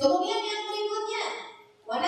Kemudian yang berikutnya, wa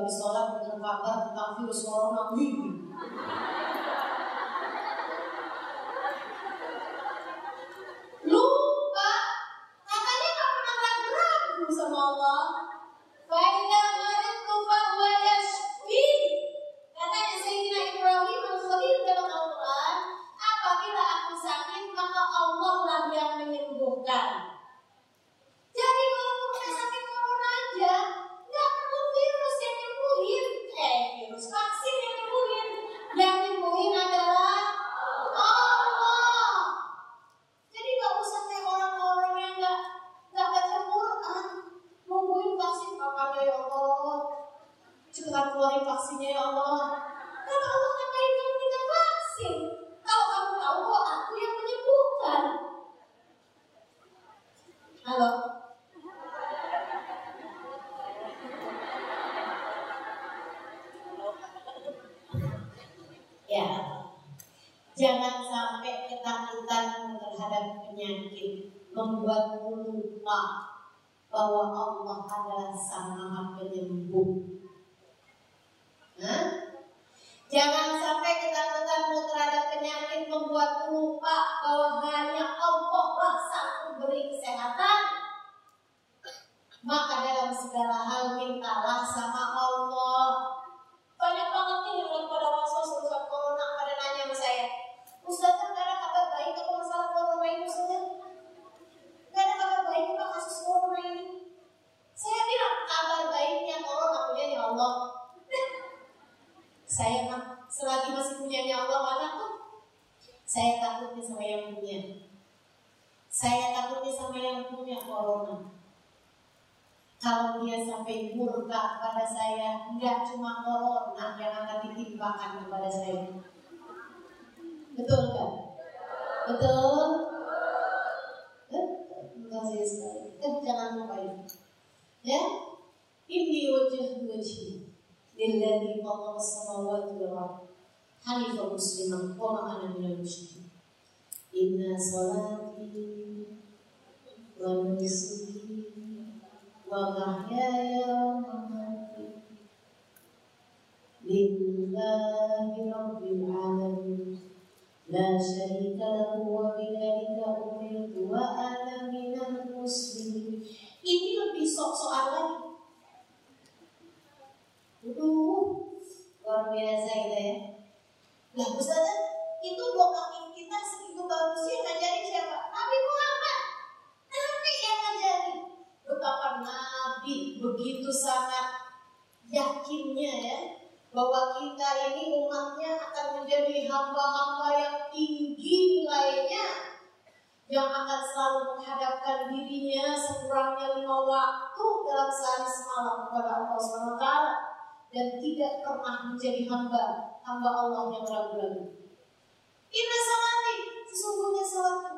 habis sholat dengan kabar tentang virus corona. Wih, bahwa Allah adalah sang maha penyembuh. Hah? Jangan sampai kita ketakutanmu terhadap penyakit membuat lupa bahwa hanya Allah lah sang pemberi kesehatan. Maka dalam segala hal mintalah sama Allah. Saya selagi masih punya nyawa mana tuh Saya takutnya sama yang punya. Saya takutnya sama yang punya corona. Kalau dia sampai murka kepada saya, nggak cuma corona yang akan ditimpakan kepada saya. Betul kan? Betul? Betul sekali. Eh, jangan lupa. Ya, ini wajah wajah. للذي فطر السماوات والأرض حنيفا مسلما وما أنا من المشركين إن صلاتي ونسكي ومحياي ومماتي لله رب العالمين لا شريك له وبذلك أمرت وأنا من المسلمين Ini lebih sok-sokan lagi Aduh, luar biasa gitu ya. Nah, Ustazah, itu doa kita segitu bagus ya ngajarin siapa? Nabi Muhammad. Nabi yang ngajarin. Betapa Nabi begitu sangat yakinnya ya bahwa kita ini umatnya akan menjadi hamba-hamba yang tinggi nilainya yang akan selalu menghadapkan dirinya sekurangnya lima waktu dalam sehari semalam kepada Allah SWT dan tidak pernah menjadi hamba hamba Allah yang ragu-ragu. Inna salati sesungguhnya salatku.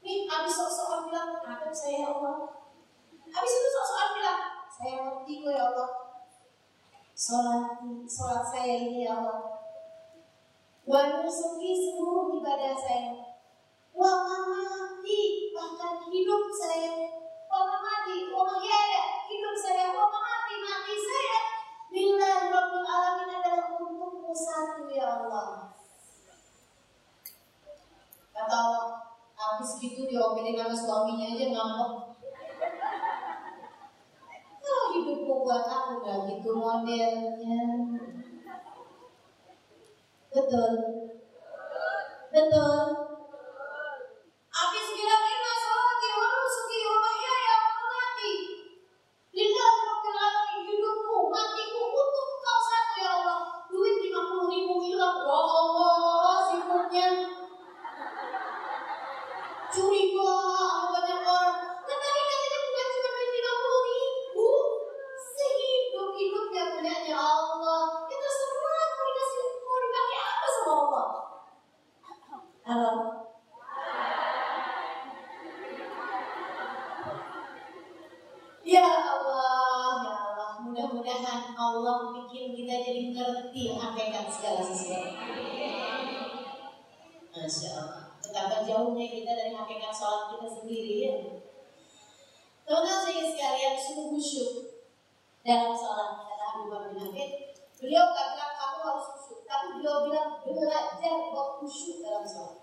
Nih habis sok-sokan bilang ada saya Allah. Habis itu sok-sokan bilang saya kok ya Allah sholat sholat saya ini ya Allah wa nusuki seluruh ibadah saya wa mati bahkan hidup saya wa mati wa mahyaya hidup saya wa mati mati saya Bila Rabbil Alamin adalah untukmu satu ya Allah. Kata Allah Habis gitu diomelin sama suaminya aja ngambek. Hidupku buat aku gak gitu modelnya. Betul. Betul Abis bilang ini salati wa nusuki wa mahyaya wa mati Lillahi rabbil alamin hidupku matiku untuk kau satu ya Allah duit 50 ribu hilang ya Allah sibuknya curiga banyak orang tetapi katanya bukan cuma duit 50 ribu hidup-hidup yang punyanya Allah. Kita semua mau dikasih mau dipakai apa sama Allah? Halo. Ya Allah, ya Allah, mudah-mudahan Allah bikin kita jadi ngerti hakikat segala sesuatu. Masya Allah. Betapa jauhnya kita dari hakikat sholat kita sendiri ya. Teman-teman sekalian, sungguh khusyuk dalam sholat kata Bakar bin Habib beliau bilang kamu harus khusyuk tapi beliau bilang belajar buat khusyuk dalam sholat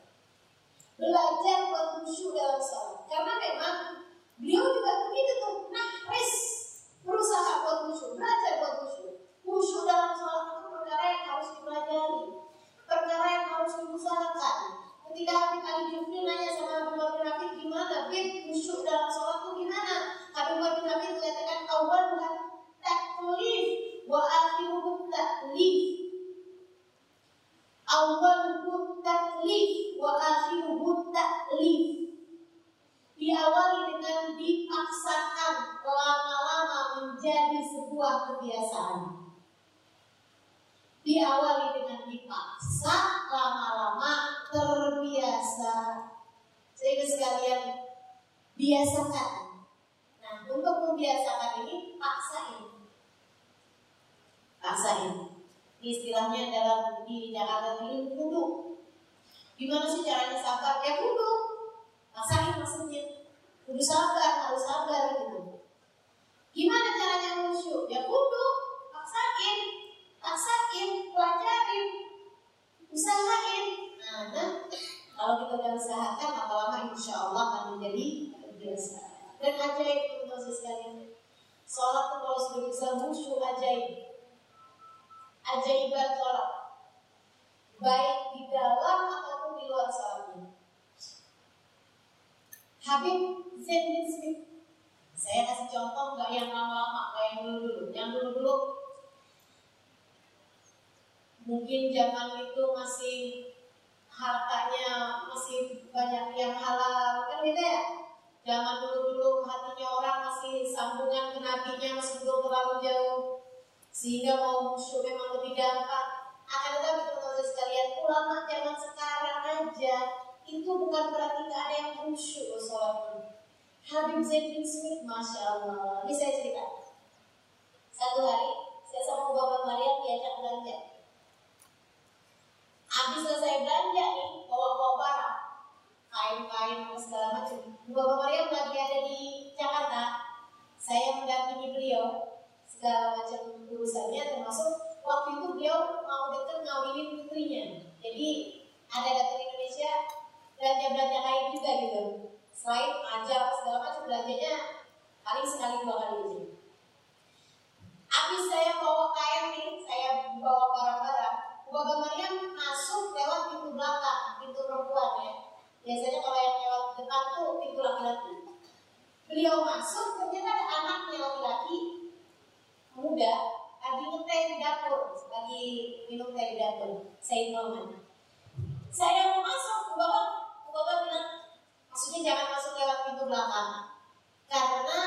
belajar buat khusyuk dalam sholat karena memang beliau juga begitu tuh nah res berusaha buat khusyuk belajar buat khusyuk khusyuk dalam sholat perkara yang harus dipelajari perkara yang harus diusahakan ketika Habib Ali Jufri nanya sama Abu Bakar Habib gimana Habib? Khusyuk dalam sholat itu gimana? Abu Bakar bin Habib mengatakan awal bukan taklif wa akhiruhu taklif. Awaluhu taklif wa akhiruhu taklif. Diawali dengan dipaksakan lama-lama menjadi sebuah kebiasaan diawali dengan dipaksa lama-lama terbiasa sehingga sekalian biasakan nah untuk membiasakan ini paksain paksain. Istilahnya dalam di Jakarta ini kudu. Gimana sih caranya sabar? Ya kudu. Paksain maksudnya. Kudu sabar, harus sabar gitu. Gimana caranya khusyuk? Ya kudu. Paksain. Paksain, pelajarin. Usahain. Nah, nah kalau kita udah usahakan, lama-lama insya Allah akan menjadi biasa. Dan ajaib untuk sekalian. Sholat itu kalau sudah bisa khusyuk ajaib ajaibat sholat baik di dalam ataupun di luar sholatnya Habib Zain bin Smith saya kasih contoh nggak yang lama-lama nggak yang dulu-dulu yang dulu-dulu mungkin zaman itu masih hartanya masih banyak yang halal kan gitu ya zaman dulu-dulu hatinya orang masih sambungan ke nabinya masih belum terlalu jauh sehingga mau musuh memang lebih gampang. Akan tetapi teman-teman sekalian, ulama zaman sekarang aja itu bukan berarti ada yang khusyuk sholat Habib Zaid bin Smith, masya Allah. Ini saya cerita. Satu hari, saya sama Bapak Maria diajak belanja. Habis selesai belanja nih, bawa-bawa barang, kain-kain segala macam. Bapak Maria lagi ada di Jakarta. Saya mendampingi beliau segala macam urusannya termasuk waktu itu beliau mau deket ngawinin putrinya jadi ada datang Indonesia belanja belanja kain juga gitu selain apa segala macam belanjanya paling sekali dua kali aja habis saya bawa kain nih saya bawa barang-barang Bapak Maryam masuk lewat pintu belakang pintu perempuan ya. Biasanya kalau yang lewat depan tuh pintu laki-laki. Beliau masuk ternyata ada anaknya laki-laki muda lagi ngeteh di dapur lagi minum teh di dapur saya Norman. Saya mau masuk bapak. Bapak bilang maksudnya jangan masuk lewat pintu belakang. Karena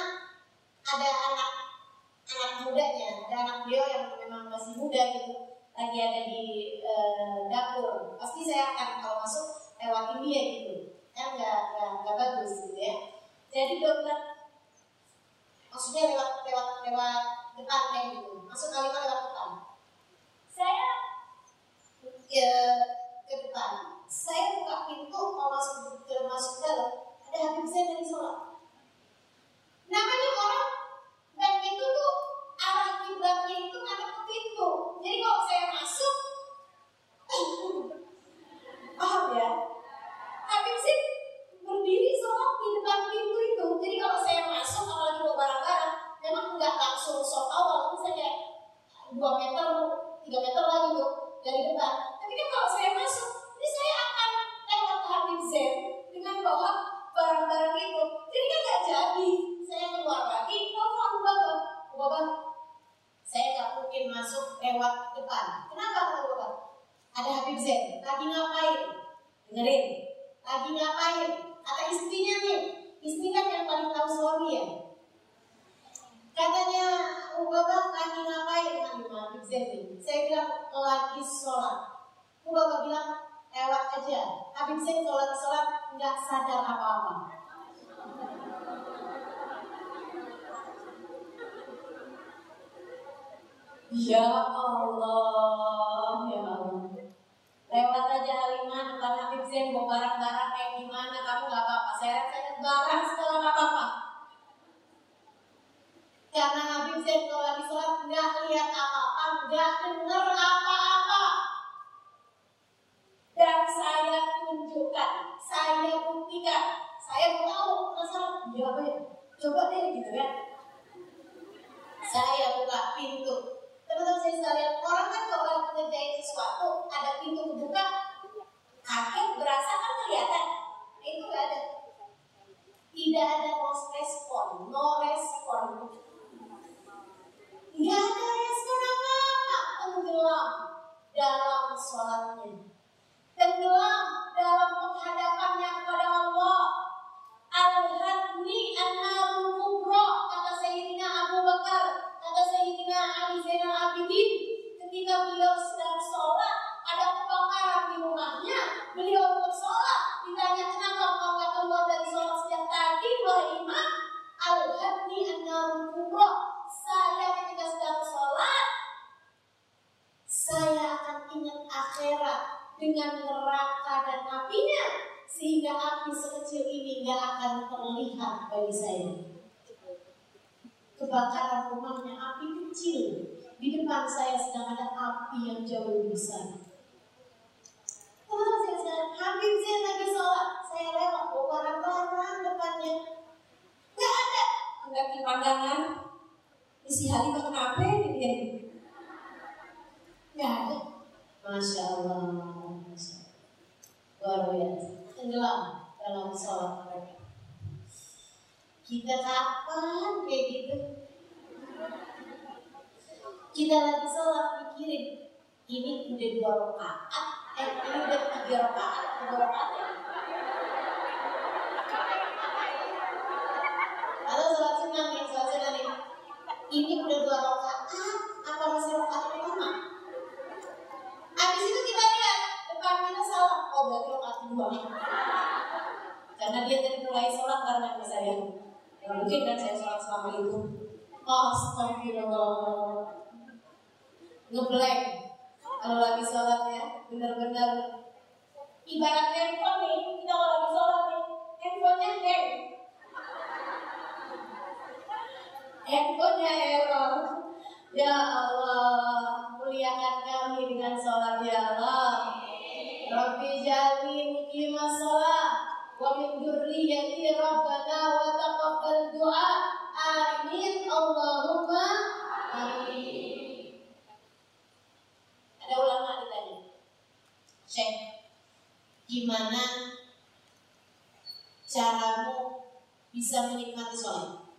ada anak anak mudanya ada anak beliau yang memang masih muda gitu lagi ada di e, dapur. Pasti saya akan kalau masuk lewatin dia gitu. Kan nggak nggak bagus gitu ya. Jadi bilang maksudnya lewat lewat lewat depan kayak gitu. Masuk kalimat lewat depan. Saya ya ke depan. Saya buka pintu mau masuk ke masuk dalam. Ada Habib saya dari sholat. Namanya orang dan itu tuh kiblatnya itu ngadep ke pintu. Jadi kalau saya masuk paham ya? Habib sih berdiri sholat di depan pintu itu. Jadi kalau saya masuk apalagi mau barang-barang memang nggak langsung sholat awal tapi saya kayak dua meter tiga meter lagi tuh dari depan. Tapi kan kalau saya masuk ini saya akan lewat Habib Zen dengan bawa barang-barang itu. Jadi kan nggak jadi. Saya keluar lagi telepon bapak bapak saya nggak mungkin masuk lewat depan. Kenapa kata bapak? Ada Habib Zen lagi ngapain? Dengerin. Lagi ngapain? Kata istrinya nih. Istri kan yang paling tahu suami ya. Katanya oh, bapak lagi ngapain? Lagi Habib Zen nih saya bilang lagi sholat. Bapak bilang lewat aja. Habib Zen sholat sholat nggak sadar apa-apa Ya Allah, ya Allah. Lewat aja Halimah depan Habib Zain bawa barang-barang kayak gimana kamu gak apa-apa. Saya saya barang segala gak apa-apa. Karena Habib Zain kalau lagi sholat nggak lihat apa-apa, nggak dengar apa-apa. Dan saya tunjukkan, saya buktikan, saya tahu masalah apa ya? Coba deh gitu kan. Saya buka pintu, teman-teman saya sekalian orang kan kalau lagi ngerjain sesuatu ada pintu kebuka kaget berasa kan kelihatan. Itu gak ada. Tidak ada respon no respon. Nggak ada respon apa-apa. Tenggelam dalam sholatnya. Tenggelam dalam penghadapannya kepada Allah. Al-hadni kubra kata Sayyidina Abu Bakar kata Sayyidina Ali Zainal Abidin ketika beliau sedang sholat ada kebakaran di rumahnya. Beliau untuk sholat ditanya kenapa engkau gak keluar dari sholat sejak tadi wahai imam? Al-hadni an-narul kubra. Saya ketika sedang sholat saya akan ingat akhirat dengan neraka dan apinya sehingga api sekecil ini nggak akan terlihat bagi saya. Kebakaran rumahnya api kecil, di depan saya sedang ada api yang jauh lebih besar. Teman-teman saya sedang Habib saya lagi sholat, saya lewat bawa barang-barang depannya, nggak ada. Mendaki pandangan, isi hati kenapa ini dia? Nggak ada. Masya Allah, Masya Allah. Luar biasa tenggelam dalam sholat. Kita kapan kayak gitu? Kita lagi sholat mikirin ini udah dua rakaat, eh ini udah tiga rakaat, dua rakaat ya. Atau sholat sunnah nih, sholat sunnah nih. Ini udah dua rakaat, apa masih rakaat pertama? Habis itu kita lihat depan kita salah, oh berarti rakaat kedua. Karena dia tadi mulai sholat karena saya. Ya mungkin kan saya sholat selama itu. Astagfirullah. Ngeblank. Kalau lagi sholat ya, benar-benar ibarat handphone nih, kita kalau lagi sholat nih, handphonenya hang. Handphonenya error. Ya Allah, muliakan kami dengan sholat ya Allah. Rabbi dzurriyyati rabbana wa Syekh, gimana caramu bisa menikmati sholat?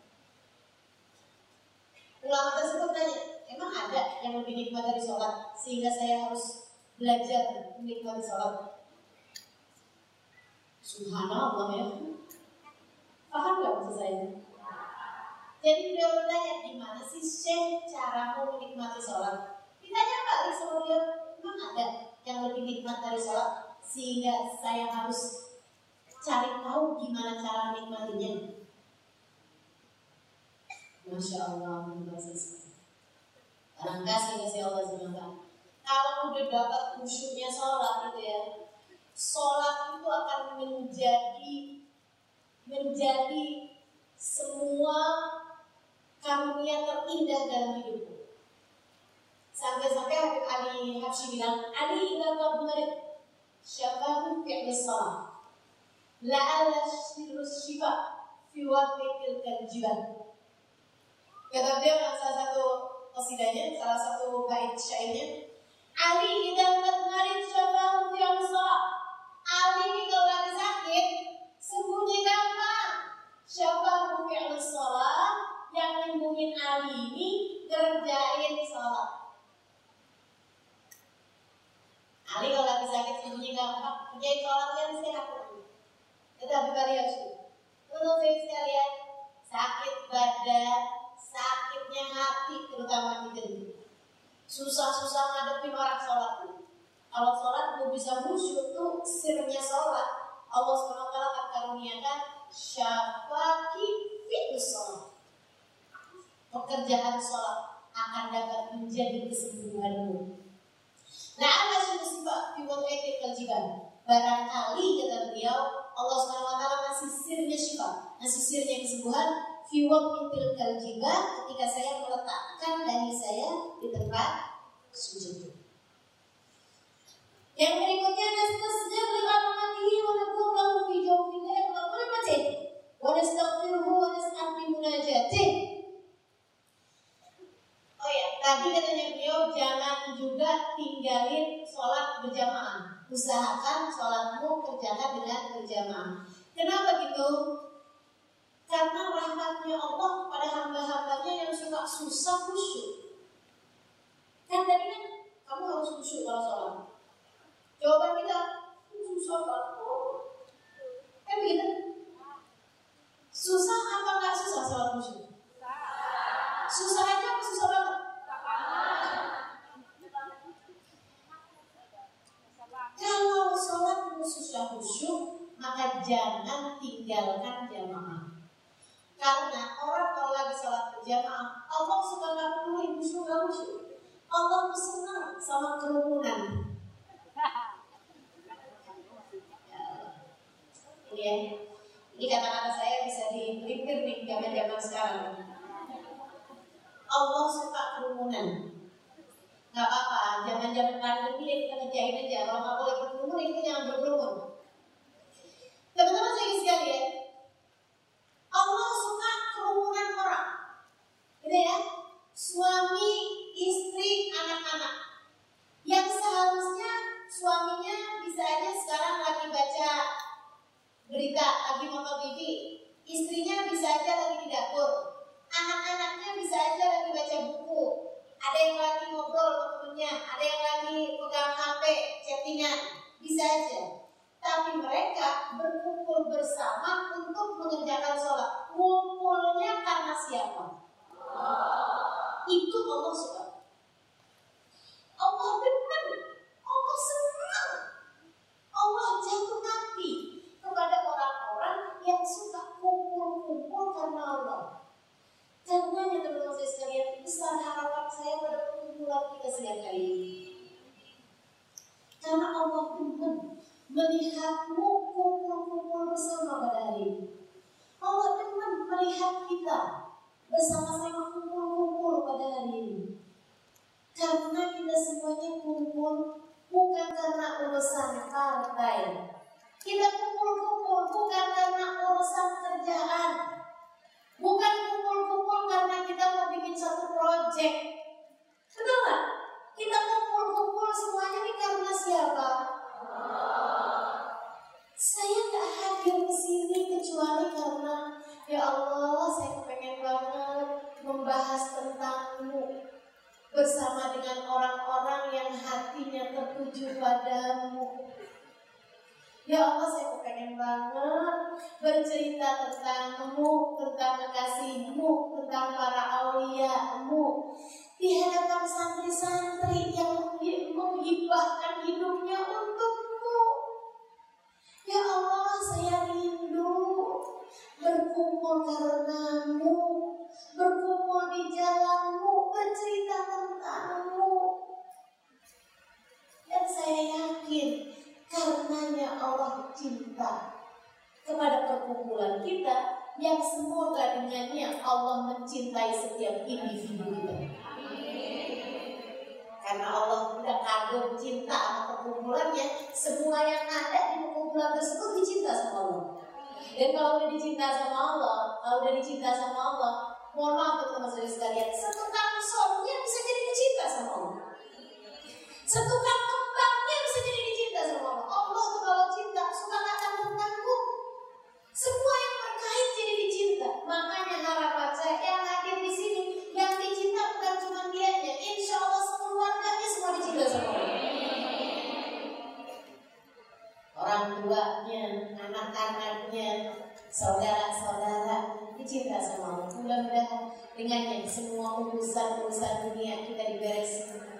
Ulama tersebut tanya, emang ada yang lebih nikmat dari sholat sehingga saya harus belajar menikmati sholat? Subhanallah ya. Paham gak maksud saya? Jadi beliau bertanya, gimana sih Syekh caramu menikmati sholat? Ditanya sama dia, emang ada yang lebih nikmat dari sholat? Sehingga saya harus cari tahu gimana cara menikmatinya. Masya Allah, bahasa Kadang kasih kasih Allah SWT. Kalau udah dapat khusyuknya sholat gitu ya, sholat itu akan menjadi menjadi semua karunia terindah dalam hidupku. Sampai-sampai Habib Ali Habsyi bilang, Ali ila qablarik syafahu fi'li sholat. La'ala sirus syifa fi waqti tilkal. Kata dia salah satu qasidanya, salah satu bait syairnya, Ali idza marid syafahu fi sholat. Ali ini kalau lagi sakit, sembuhnya gampang. Syafahu fi sholat yang nyembuhin Ali ini kerjain sholat. Ali kalau lagi sakit sembuhnya gampang, kerjain sholat kan sehat. Tetapi kalian Untuk saya sekalian, sakit badan, sakitnya hati terutama di susah-susah ngadepi orang sholat. Kalau sholat mau bisa musuh tuh sirnya sholat. Allah SWT akan karuniakan syafaki fitus sholat. Pekerjaan sholat akan dapat menjadi kesembuhanmu Nah, Allah sudah sifat fiwal etik kewajiban. Barangkali kata beliau, Allah SWT ngasih sirnya sifat, ngasih sirnya kesembuhan. Fi waqtil kaljiba ketika saya meletakkan dani saya di tempat sujud. Yang berikutnya nastasjab li rahmatihi wa nakum lahu fi jawfil layl wa qulmatih wa nastaghfiruhu wa nas'al munajatih. Oh ya, tadi katanya beliau jangan juga tinggalin sholat berjamaah. Usahakan sholatmu kerjakan dengan berjamaah. Kenapa gitu? Karena rahmatnya Allah pada hamba-hambanya yang suka susah khusyuk. Kan tadi kan kamu harus khusyuk kalau sholat. Jawaban kita susah banget. Kan begitu? Susah apa nggak susah sholat khusyuk? Susah aja apa susah banget? Kalau sholat susah khusyuk, maka jangan tinggalkan jamaah. Karena orang kalau lagi sholat berjamaah, Allah suka nggak peduli musuh nggak musuh. Allah tuh senang sama kerumunan. Ya, ini kata-kata saya bisa dipelintir nih zaman-zaman sekarang. Allah suka kerumunan. Gak apa-apa, zaman-zaman pandemi ya kita ngejahin aja. Kalau nggak boleh berkerumun, ya kita jangan berkerumun. Teman-teman saya sekalian, Allah suka kerumunan orang. Gitu ya. Suami, istri, anak-anak. Yang seharusnya suaminya bisa aja sekarang lagi baca berita, lagi nonton TV. Istrinya bisa aja lagi di dapur. Anak-anaknya bisa aja lagi baca buku. Ada yang lagi ngobrol sama temennya, ada yang lagi pegang HP, chattingan. Bisa aja tapi mereka berkumpul bersama untuk mengerjakan sholat. Kumpulnya karena siapa? Itu Allah suka. Allah benar, Allah senang, Allah jatuh hati kepada orang-orang yang suka kumpul-kumpul karena Allah. Karena ya teman-teman saya sekalian, besar harapan saya pada perkumpulan kita setiap kali ini. Karena Allah benar melihatmu kumpul-kumpul bersama pada hari ini. Allah demen melihat kita bersama-sama kumpul-kumpul pada hari ini. Karena kita semuanya kumpul bukan karena urusan partai. Kita kumpul-kumpul bukan karena urusan kerjaan. Bukan kumpul-kumpul karena kita mau bikin satu project. Betul? Kita kumpul-kumpul semuanya ini karena siapa? Saya nggak hadir ke sini kecuali karena ya Allah saya pengen banget membahas tentangmu bersama dengan orang-orang yang hatinya tertuju padamu. Ya Allah saya pengen banget bercerita tentangmu, tentang kekasihmu, tentang para auliamu di hadapan santri-santri yang menghibahkan hidupnya untukmu. Ya Allah saya rindu berkumpul karenamu, berkumpul di jalanmu, bercerita tentangmu. Dan saya yakin Karenanya Allah cinta kepada perkumpulan kita yang semoga dengannya Allah mencintai setiap individu kita. Karena Allah sudah kagum cinta sama perkumpulannya, semua yang ada di perkumpulan tersebut dicinta sama Allah. Dan kalau udah dicinta sama Allah, kalau udah dicinta sama Allah, mohon maaf teman-teman sekalian, setukang sornya bisa jadi dicinta sama Allah. Setukang kembangnya bisa jadi dicinta sama Allah. Allah tuh kalau cinta suka nggak tanggung tanggung. Semua yang terkait jadi dicinta. Makanya harapan saya yang hadir di sini yang dicinta bukan cuma dianya. Insya Allah sekeluarganya semua dicinta sama Allah. Orang tuanya, anak-anaknya, saudara-saudara dicinta sama Allah. Mudah-mudahan dengannya semua urusan-urusan dunia kita dibereskan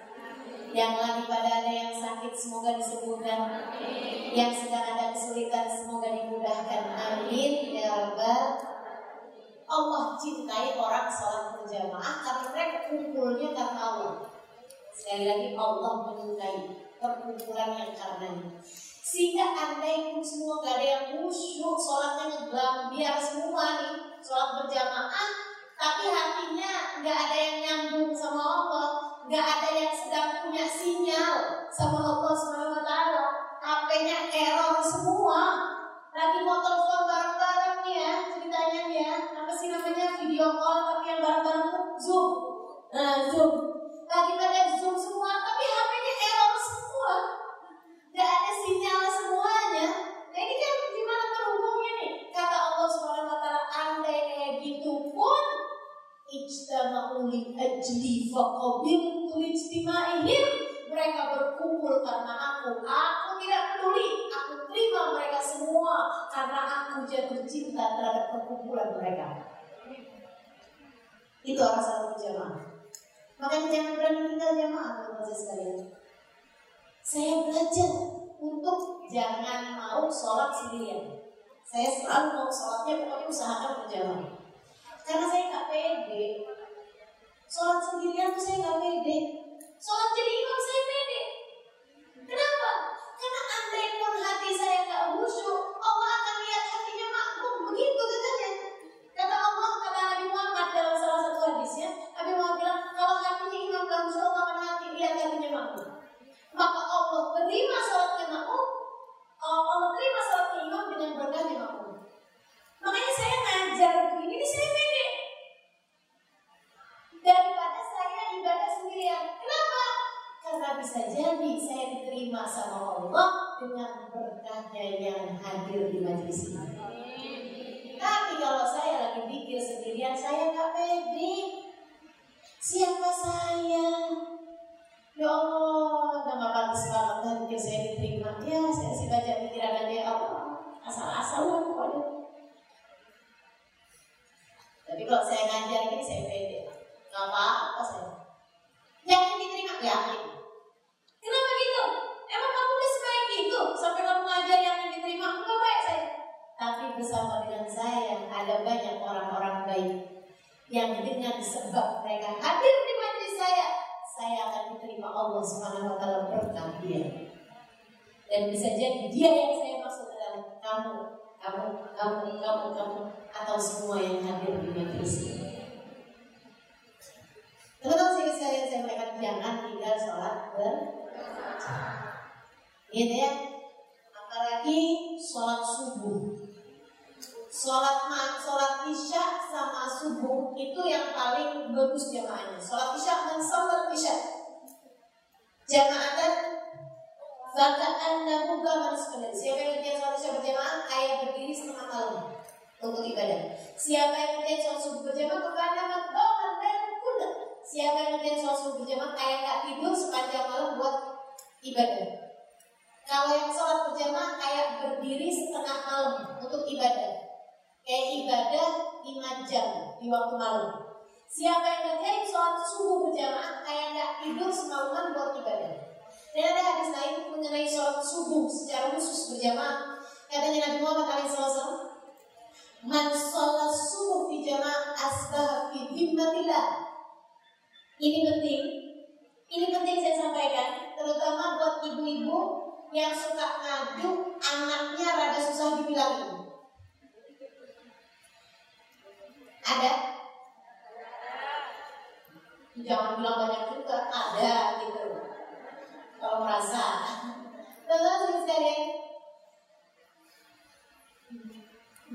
yang lagi pada ada yang sakit semoga disembuhkan. Yang sedang ada kesulitan semoga dimudahkan. Amin. Ya rabbal Allah cintai orang sholat berjamaah karena mereka kumpulnya karena Allah. Sekali lagi Allah menyukai perkumpulan yang karenanya sehingga andai pun semua gak ada yang khusyuk sholatnya biar semua nih sholat berjamaah tapi hatinya nggak ada yang nyambung sama Allah nggak ada yang sedang punya sinyal sama Allah Subhanahu Wa. HP-nya error semua. Lagi mau telepon bareng-bareng nih ya ceritanya nih ya. Apa sih namanya video call tapi yang bareng-bareng Zoom. Nah Zoom. Lagi pada Zoom semua tapi HP-nya error semua. Gak ada sinyal semuanya. Nah ini kan gimana terhubungnya nih? Kata Allah Subhanahu Wa Taala, andai kayak gitu pun ijtama'u li ajli faqabiltu ijtima'ihim mereka berkumpul karena aku. Aku tidak peduli. Aku terima mereka semua karena aku jatuh cinta terhadap perkumpulan mereka. Itu orang salah jamaah makanya jangan berani tinggal jamaah teman-teman sekalian. Saya belajar untuk jangan mau sholat sendirian. Saya selalu mau sholatnya pokoknya usahakan berjamaah. Karena saya nggak pede. Sholat sendirian tuh saya nggak pede. Sholat jadi imam saya pede. Kenapa? Karena andai pun hati saya nggak khusyuk, Allah akan lihat hatinya makmum. Begitu katanya. Kata Allah, kata Nabi Muhammad dalam salah satu hadisnya, Nabi Muhammad bilang, kalau hatinya imam nggak khusyuk, Allah akan hati lihat hatinya makmum. Maka Allah terima sholatnya makmum, Allah terima sholatnya imam dengan berkahnya makmum. Makanya saya Karena bisa jadi saya diterima sama Allah dengan berkahnya yang hadir di majelis ini. Tapi kalau saya lagi pikir sendirian, saya nggak pede. Siapa saya? Ya Allah, udah gak pantas banget kan pikir saya diterima. Ya, saya sih baca pikiran aja ya Allah. Asal-asal lah pokoknya. Tapi kalau saya ngajar ini saya pede. Gak apa-apa saya. Yakin diterima? Yakin. Kenapa gitu? Emang kamu udah sebaik itu? Sampai kamu ngajar yang diterima? Enggak baik saya. Tapi bersama dengan saya ada banyak orang-orang baik yang dengan sebab mereka hadir di majelis saya, saya akan diterima Allah Subhanahu wa taala berkah dia. Dan bisa jadi dia yang saya maksud adalah kamu, kamu, kamu, kamu, kamu, atau semua yang hadir di majelis ini. Teman-teman saya saya saya mereka jangan tinggal sholat ber gitu ya apalagi sholat subuh Sholat ma, sholat isya sama subuh itu yang paling bagus jamaahnya. Sholat isya dan sholat isya. Jamaatan Zakaan namu gaman sekalian. Siapa yang kerja sholat isya berjamaah, ayah berdiri setengah malam untuk ibadah. Siapa yang kerja sholat subuh berjamaah, kepada menggaman dan kuda. Siapa yang kerja sholat subuh berjamaah, ayah tak tidur sepanjang malam buat ibadah. Kalau yang sholat berjamaah kayak berdiri setengah malam untuk ibadah kayak ibadah lima jam di waktu malam. Siapa yang ngerjain sholat subuh berjamaah kayak nggak tidur semalaman buat ibadah. Dan ada hadis lain mengenai sholat subuh secara khusus berjamaah. Katanya Nabi Muhammad SAW, Man sholat subuh di jamaah asbah fi dhimmatillah. Ini penting. Ini penting saya sampaikan, terutama buat ibu-ibu yang suka ngadu anaknya rada susah dibilangin. Ada? Jangan bilang banyak juga, ada gitu. Kalau merasa. Teman-teman sekalian,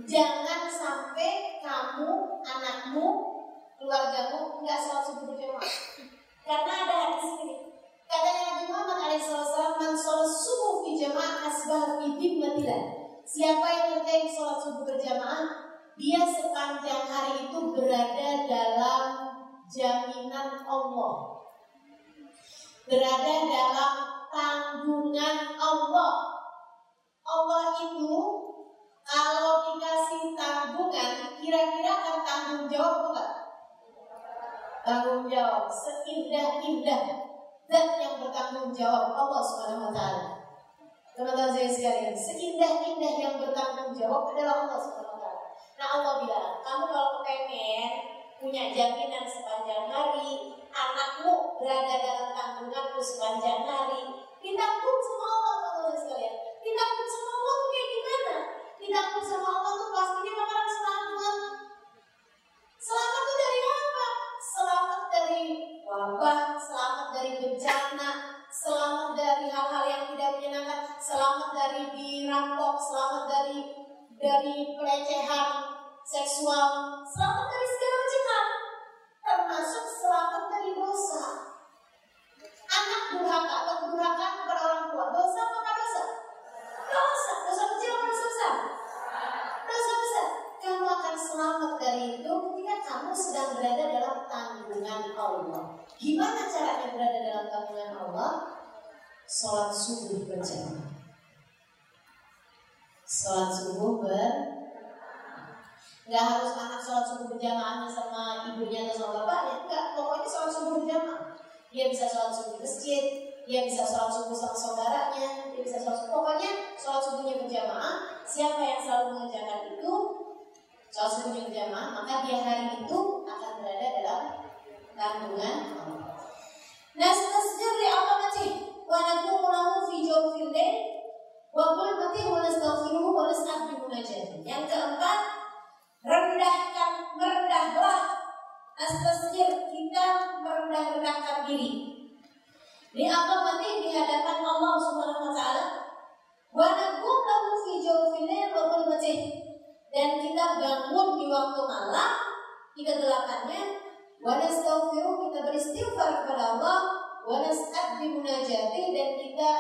jangan sampai kamu, anakmu, keluargamu nggak sholat subuh. Karena ada hadis ini. Katanya Nabi Muhammad alaihissalam, "Man sholat subuh di jamaah asbah fi Siapa yang ngerjain sholat subuh berjamaah dia sepanjang hari itu berada dalam jaminan Allah. Berada dalam tanggungan Allah. Allah itu kalau dikasih tanggungan, kira-kira akan tanggung jawab enggak? Tanggung jawab seindah-indah dan yang bertanggung jawab Allah Subhanahu wa taala. Teman-teman saya sekalian, seindah-indah yang bertanggung jawab adalah Allah Subhanahu Nah Allah bilang, kamu kalau kepengen punya jaminan sepanjang hari, anakmu berada dalam tanggunganmu sepanjang hari, ditakut sama Allah teman sekalian. Ditakut sama Allah tuh kayak gimana? Ditakut sama Allah tuh pastinya bakalan selamat. Selamat tuh dari apa? Selamat dari wabah, selamat dari bencana, selamat dari hal-hal yang tidak menyenangkan, selamat dari dirampok, selamat dari dari pelecehan seksual, selamat dari segala macam hal, termasuk selamat dari dosa. Anak durhaka atau kedurhakaan kepada orang tua, dosa apa dosa? Dosa, dosa kecil atau dosa besar? Akan selamat dari itu ketika kamu sedang berada dalam tanggungan Allah. Gimana caranya berada dalam tanggungan Allah? Sholat subuh berjamaah. Sholat subuh ber Nggak harus anak sholat subuh berjamaah sama ibunya atau sama bapaknya Enggak, pokoknya sholat subuh berjamaah Dia bisa sholat subuh di masjid Dia bisa sholat subuh sama saudaranya Dia bisa sholat subuh Pokoknya sholat subuhnya berjamaah Siapa yang selalu mengerjakan itu Subuhnya berjamaah Maka dia hari itu akan berada dalam tanggungan Nah, seterusnya dari apa masih? Wa nakumu fi jawfil Wabul mati wanastaghfiruhu wanasta'firu munajat. Yang keempat, rendahkan merendahlah astasjir kita merendah-rendahkan diri. Di apa mati di hadapan Allah Subhanahu wa taala. Wa nakum lahu fi jawfil wabul mati. Dan kita bangun di waktu malam di kegelapannya wa nastaghfiru kita beristighfar kepada Allah wa nas'ad munajati dan kita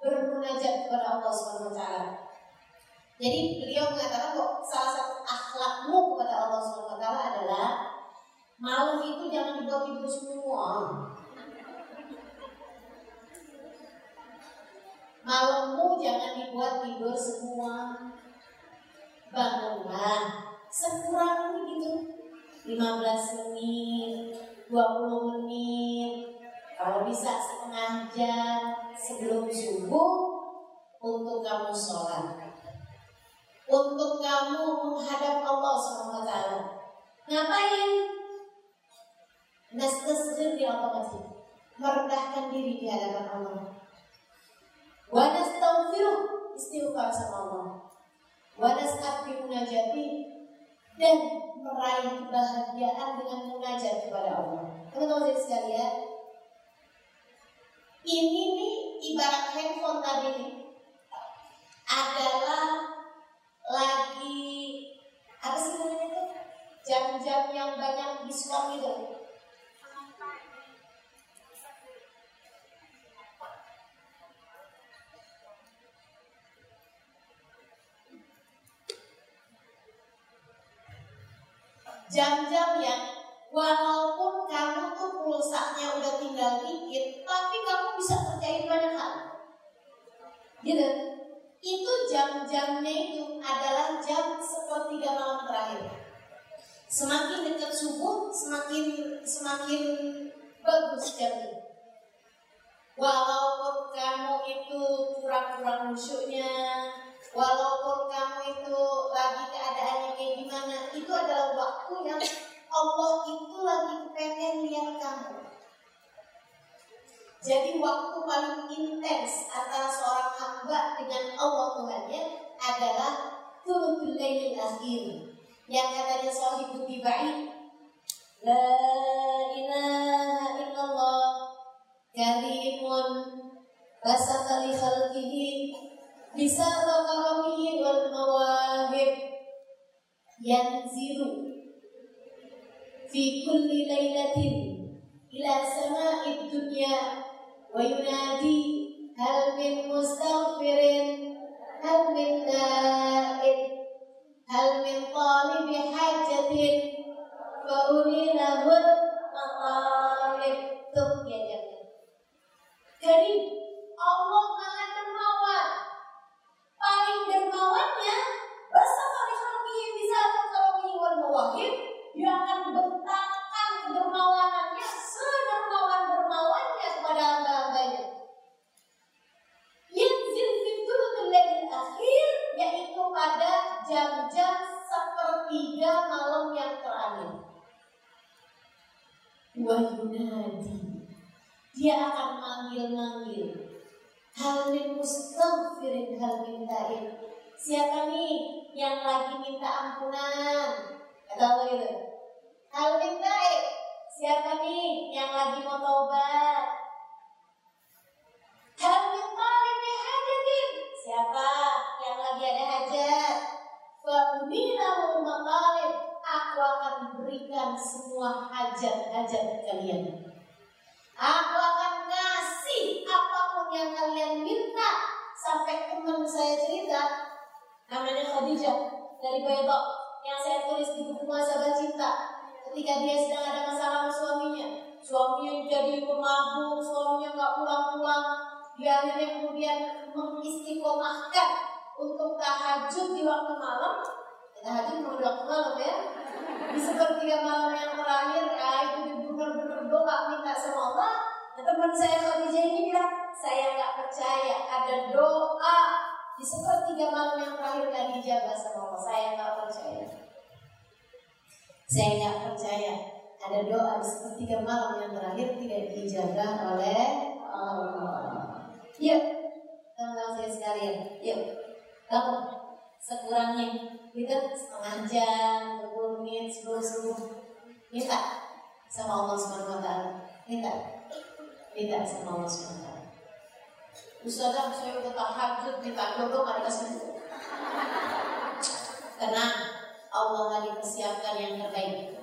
bermunajat kepada Allah taala. Jadi beliau mengatakan kok salah satu akhlakmu kepada Allah taala adalah malam itu jangan dibuat tidur semua. Malammu jangan dibuat tidur semua. Bangunlah sekurang gitu 15 menit, 20 menit, kalau bisa setengah jam sebelum subuh untuk kamu sholat. Untuk kamu menghadap Allah SWT. Ngapain? Nastasir di otomatis. Merendahkan diri di hadapan Allah. Wa nastaghfiruh istighfar sama Allah. Wanasat munajati dan meraih kebahagiaan dengan munajat kepada Allah. Teman-teman sekalian, ini nih ibarat handphone tadi nih adalah lagi apa sih namanya tuh jam-jam yang banyak diskon gitu walaupun kamu tuh pulsanya udah tinggal dikit, tapi kamu bisa kerjain banyak hal. Gitu. Itu jam-jamnya itu adalah jam sepertiga malam terakhir. Semakin dekat subuh, semakin semakin bagus jamnya. Walaupun kamu itu kurang-kurang musuhnya, walaupun kamu itu lagi keadaannya kayak gimana, itu adalah waktu yang Allah itu lagi pengen lihat kamu. Jadi waktu paling intens antara seorang hamba dengan Allah Tuhannya adalah thuluthul lailil akhir. Yang katanya sahibul tibai La ilaha illallah karimun basakali khalqihi bisa karamihi wal mawahib yanzilu fi kulli lailatin ila sama'id dunya wa yunadi hal min mustaghfirin hal min ta'ib hal min talibi hajatin fa ulilahul maqalib. Tuh ya jangan Wa yunadi dia akan manggil-manggil. Hal min mustaghfirin hal ta'ib siapa nih yang lagi minta ampunan? Kata Allah gitu. Hal min ta'ib siapa nih yang lagi mau taubat? Hal min talib bi hajatin siapa yang lagi ada hajat? Fa umilahu maqalib. Aku akan berikan semua hajat-hajat kalian Aku akan ngasih apa pun yang kalian minta. Sampai teman saya cerita, namanya Khadijah dari Baydok yang saya tulis di buku Muasabah Cinta. Ketika dia sedang ada masalah suaminya, suaminya jadi pemabuk, suaminya nggak pulang-pulang. Dia akhirnya kemudian mengistiqomahkan untuk tahajud di waktu malam. Tahajud di waktu malam ya, di sepertiga malam yang terakhir ya itu benar-benar doa minta sama Allah. Nah, teman saya Khadijah ini bilang saya nggak percaya ada doa. Di sepertiga malam yang terakhir nggak dijabah sama Allah saya nggak percaya. Saya nggak percaya ada doa di sepertiga malam yang terakhir tidak dijabah oleh Allah. Yuk teman-teman saya sekalian. Yuk kamu sekurangnya kita setengah jam, 20 menit, 10 subuh minta sama Allah Subhanahu wa taala. Minta. Minta sama Allah Subhanahu wa taala. Ustazah, saya udah tahajud minta jodoh ada kasih. Tenang, Allah lagi persiapkan yang terbaik.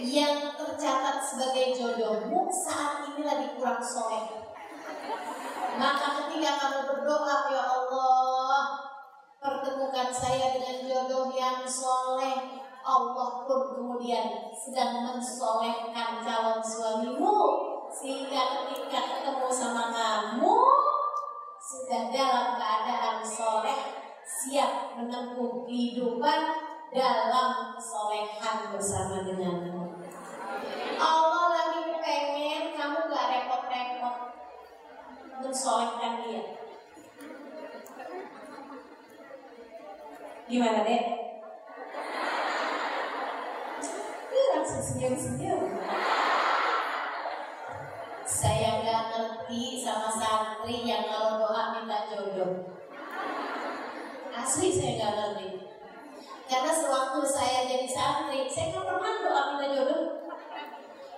Yang tercatat sebagai jodohmu saat ini lagi kurang soleh. Maka ketika kamu berdoa, ya pertemukan saya dengan jodoh yang soleh. Allah pun kemudian sedang mensolehkan calon suamimu sehingga ketika ketemu sama kamu sudah dalam keadaan soleh siap menempuh kehidupan dalam kesolehan bersama denganmu. Allah lagi pengen kamu gak repot-repot mensolehkan dia. Gimana deh? Langsung senyum-senyum. Saya nggak ngerti sama santri yang kalau doa minta jodoh. Asli saya nggak ngerti. Karena sewaktu saya jadi santri, saya nggak pernah doa minta jodoh.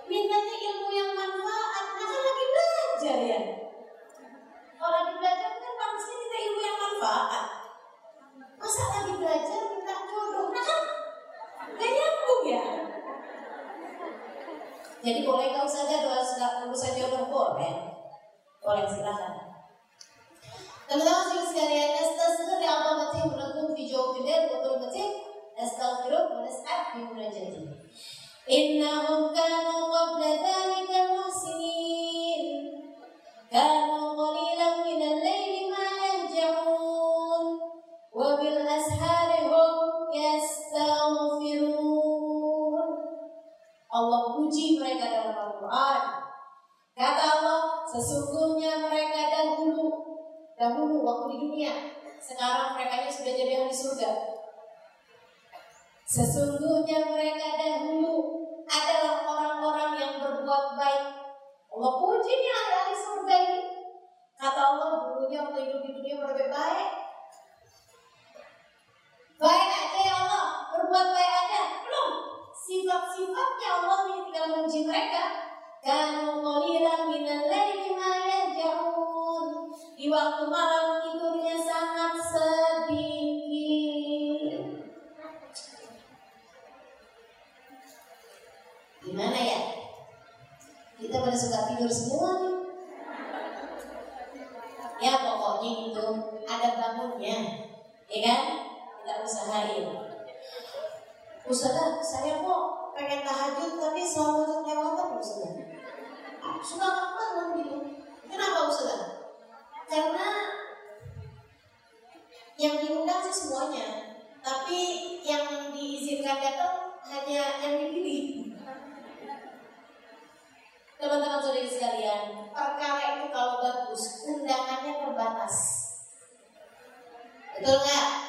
Mintanya ilmu yang manfaat, kan lagi belajar ya. Kalau lagi belajar kan pasti kita ilmu yang manfaat. Masa lagi belajar minta jodoh? Nah kan gak nyambung ya. Jadi boleh kau saja doa urusan jodoh boleh, boleh silakan. Teman-teman sekalian, astaghfirullah ya Allah mati menekum fi jawfillah wa dhulmati astaghfirullah wa nas'ad di munajatnya. Innahum kanu qabla dhalika muhsinin Kanu sesungguhnya mereka dahulu Dahulu waktu di dunia Sekarang mereka sudah jadi ahli surga Sesungguhnya mereka dahulu adalah orang-orang yang berbuat baik. Allah puji nih ahli surga ini. Kata Allah dulunya waktu hidup di dunia berbuat baik. Baik aja ya Allah, berbuat baik aja. Belum. Sifat-sifatnya Allah ini tinggal menguji mereka. Kanu qalilan minal laili ma yahjaun. Di waktu malam tidurnya sangat sedikit. Gimana ya? Kita pada suka tidur semua nih. Ya pokoknya itu ada bangunnya, ya kan? Kita usahain. Ustazah, saya kok pengen tahajud tapi selalu kelewatan Ustazah. Suka nggak bangun gitu. Kenapa Ustazah? Karena yang diundang sih semuanya, tapi yang diizinkan datang hanya yang dipilih. Teman-teman saudari sekalian, perkara itu kalau bagus, undangannya terbatas. Betul nggak?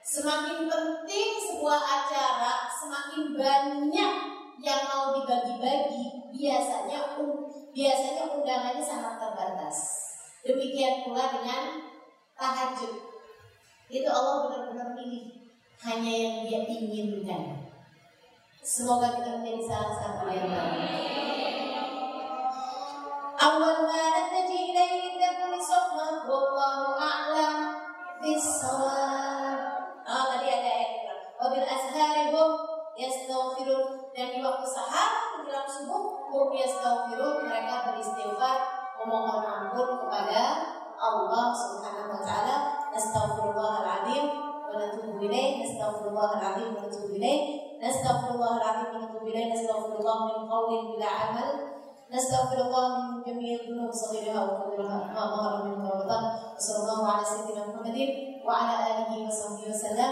Semakin penting sebuah acara, semakin banyak yang mau dibagi-bagi, biasanya biasanya undangannya sangat terbatas. Demikian pula dengan tahajud. Itu Allah benar-benar pilih hanya yang dia inginkan. Semoga kita menjadi salah satu yang baik. Nataji ilaihi takun sofma wallahu a'lam bisawab Wabil ashari hum yastaghfirun dan di waktu sahar menjelang subuh hum yastaghfirun mereka beristighfar memohon ampun kepada Allah Subhanahu wa taala. Astaghfirullahaladzim wa natubu ilaih. Astaghfirullahaladzim wa natubu ilaih. نستغفر الله العظيم ونتوب اليه نستغفر الله من قول بلا عمل نستغفر الله من جميع الذنوب صغيرها وكبيرها ما ظهر منها وبطن وصلى الله على سيدنا محمد وعلى اله وصحبه وسلم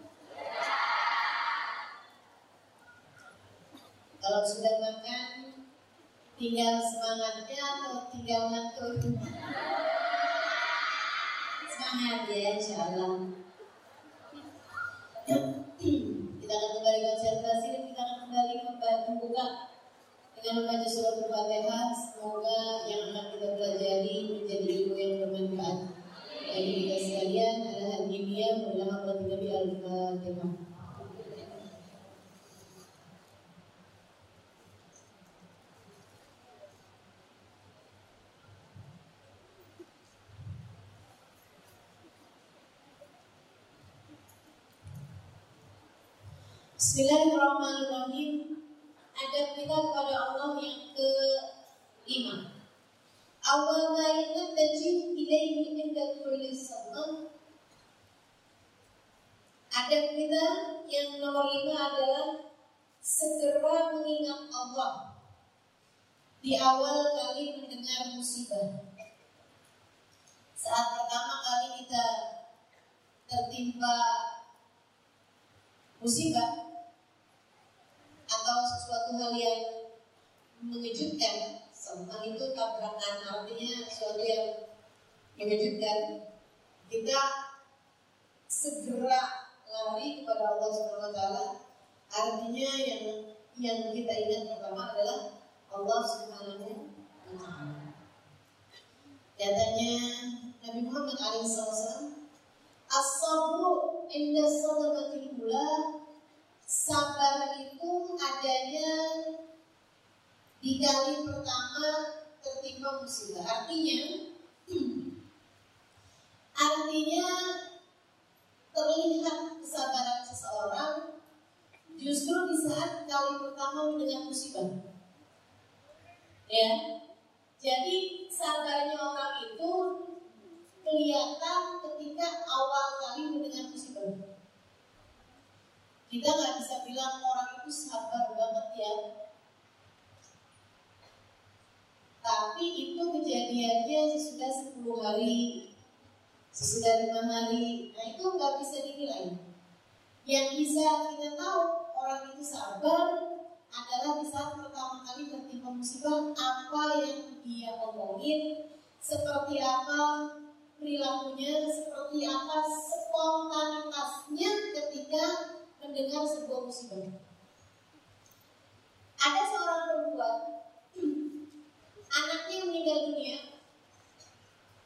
Kalau sudah makan Tinggal semangatnya atau tinggal ngantuk? Semangat ya insya Allah kita akan kembali konsentrasi dan kita akan kembali membuka dengan membaca surat Al-Fatihah. Semoga yang akan kita pelajari menjadi ilmu yang bermanfaat bagi kita sekalian. Ada hadiah hamba Nabi Al-Fatihah. Bismillahirrahmanirrahim. Adab kita kepada Allah yang kelima. Awal ma yattaji ilaihi inda kulli salat. Adab kita yang nomor lima adalah segera mengingat Allah di awal kali mendengar musibah. Saat pertama kali kita tertimpa musibah atau sesuatu hal yang mengejutkan. Sama itu tabrakan artinya sesuatu yang mengejutkan. Kita segera lari kepada Allah Subhanahu wa artinya yang yang kita ingat pertama adalah Allah Subhanahu wa taala. Katanya Nabi Muhammad SAW as-sabru inda sadaqatil ula sabar itu adanya di kali pertama tertimpa musibah. Artinya, artinya terlihat kesabaran seseorang justru di saat kali pertama mendengar musibah. Ya, jadi sabarnya orang itu kelihatan ketika awal kali mendengar musibah. Kita nggak bisa bilang orang itu sabar banget ya, tapi itu kejadiannya sesudah 10 hari, sesudah lima hari. Nah itu nggak bisa dinilai. Yang bisa kita tahu orang itu sabar adalah di saat pertama kali tertimpa musibah apa yang dia omongin, seperti apa perilakunya, seperti apa spontanitasnya ketika mendengar sebuah musibah. Ada seorang perempuan anaknya meninggal dunia.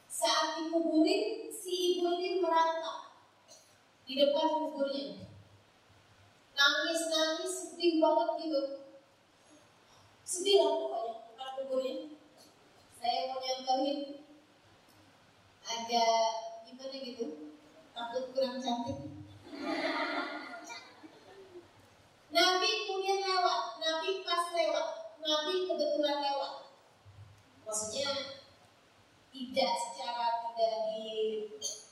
Saat dikuburin si ibu ini merangkak di depan kuburnya. Nangis nangis sedih banget gitu. Sedih lah pokoknya depan kuburnya. Saya mau nyontohin. Agak gimana gitu? Takut kurang cantik Nabi kemudian lewat, Nabi pas lewat, Nabi kebetulan lewat. Maksudnya tidak secara tidak di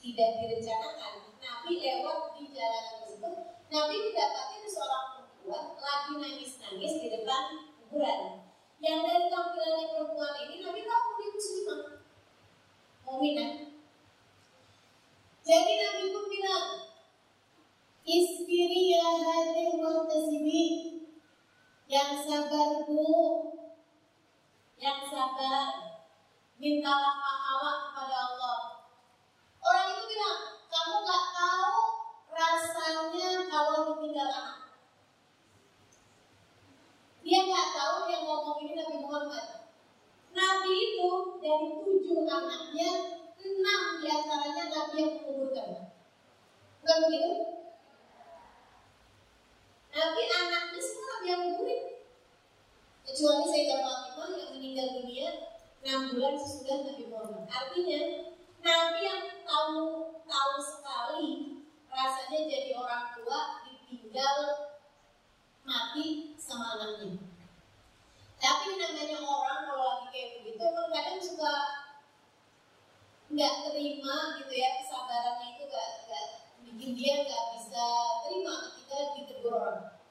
tidak direncanakan. Nabi lewat di jalan tersebut. Nabi mendapati seorang perempuan lagi nangis-nangis di depan kuburan. Yang dari tampilannya perempuan ini Nabi tahu dia muslimah mu'minah jadi Nabi pun bilang Isbiri ya hadir wa Yang sabar bu yang sabar, mintalah pahala kepada Allah. Orang itu bilang, kamu gak tahu rasanya kalau ditinggal anak. Dia gak tahu yang ngomong ini Nabi Muhammad. Nabi itu dari tujuh anaknya, enam di antaranya Nabi yang menguburkan. Bukan begitu? Nabi anaknya semua yang menguburin. Kecuali Sayyidah Fatimah yang meninggal dunia 6 bulan sesudah Nabi Muhammad. Artinya Nabi yang tahu tahu sekali rasanya jadi orang tua ditinggal mati sama anaknya. Tapi namanya orang kalau lagi kayak begitu emang kadang suka nggak terima gitu ya kesabarannya itu nggak bikin dia nggak bisa terima ketika ditegur orang.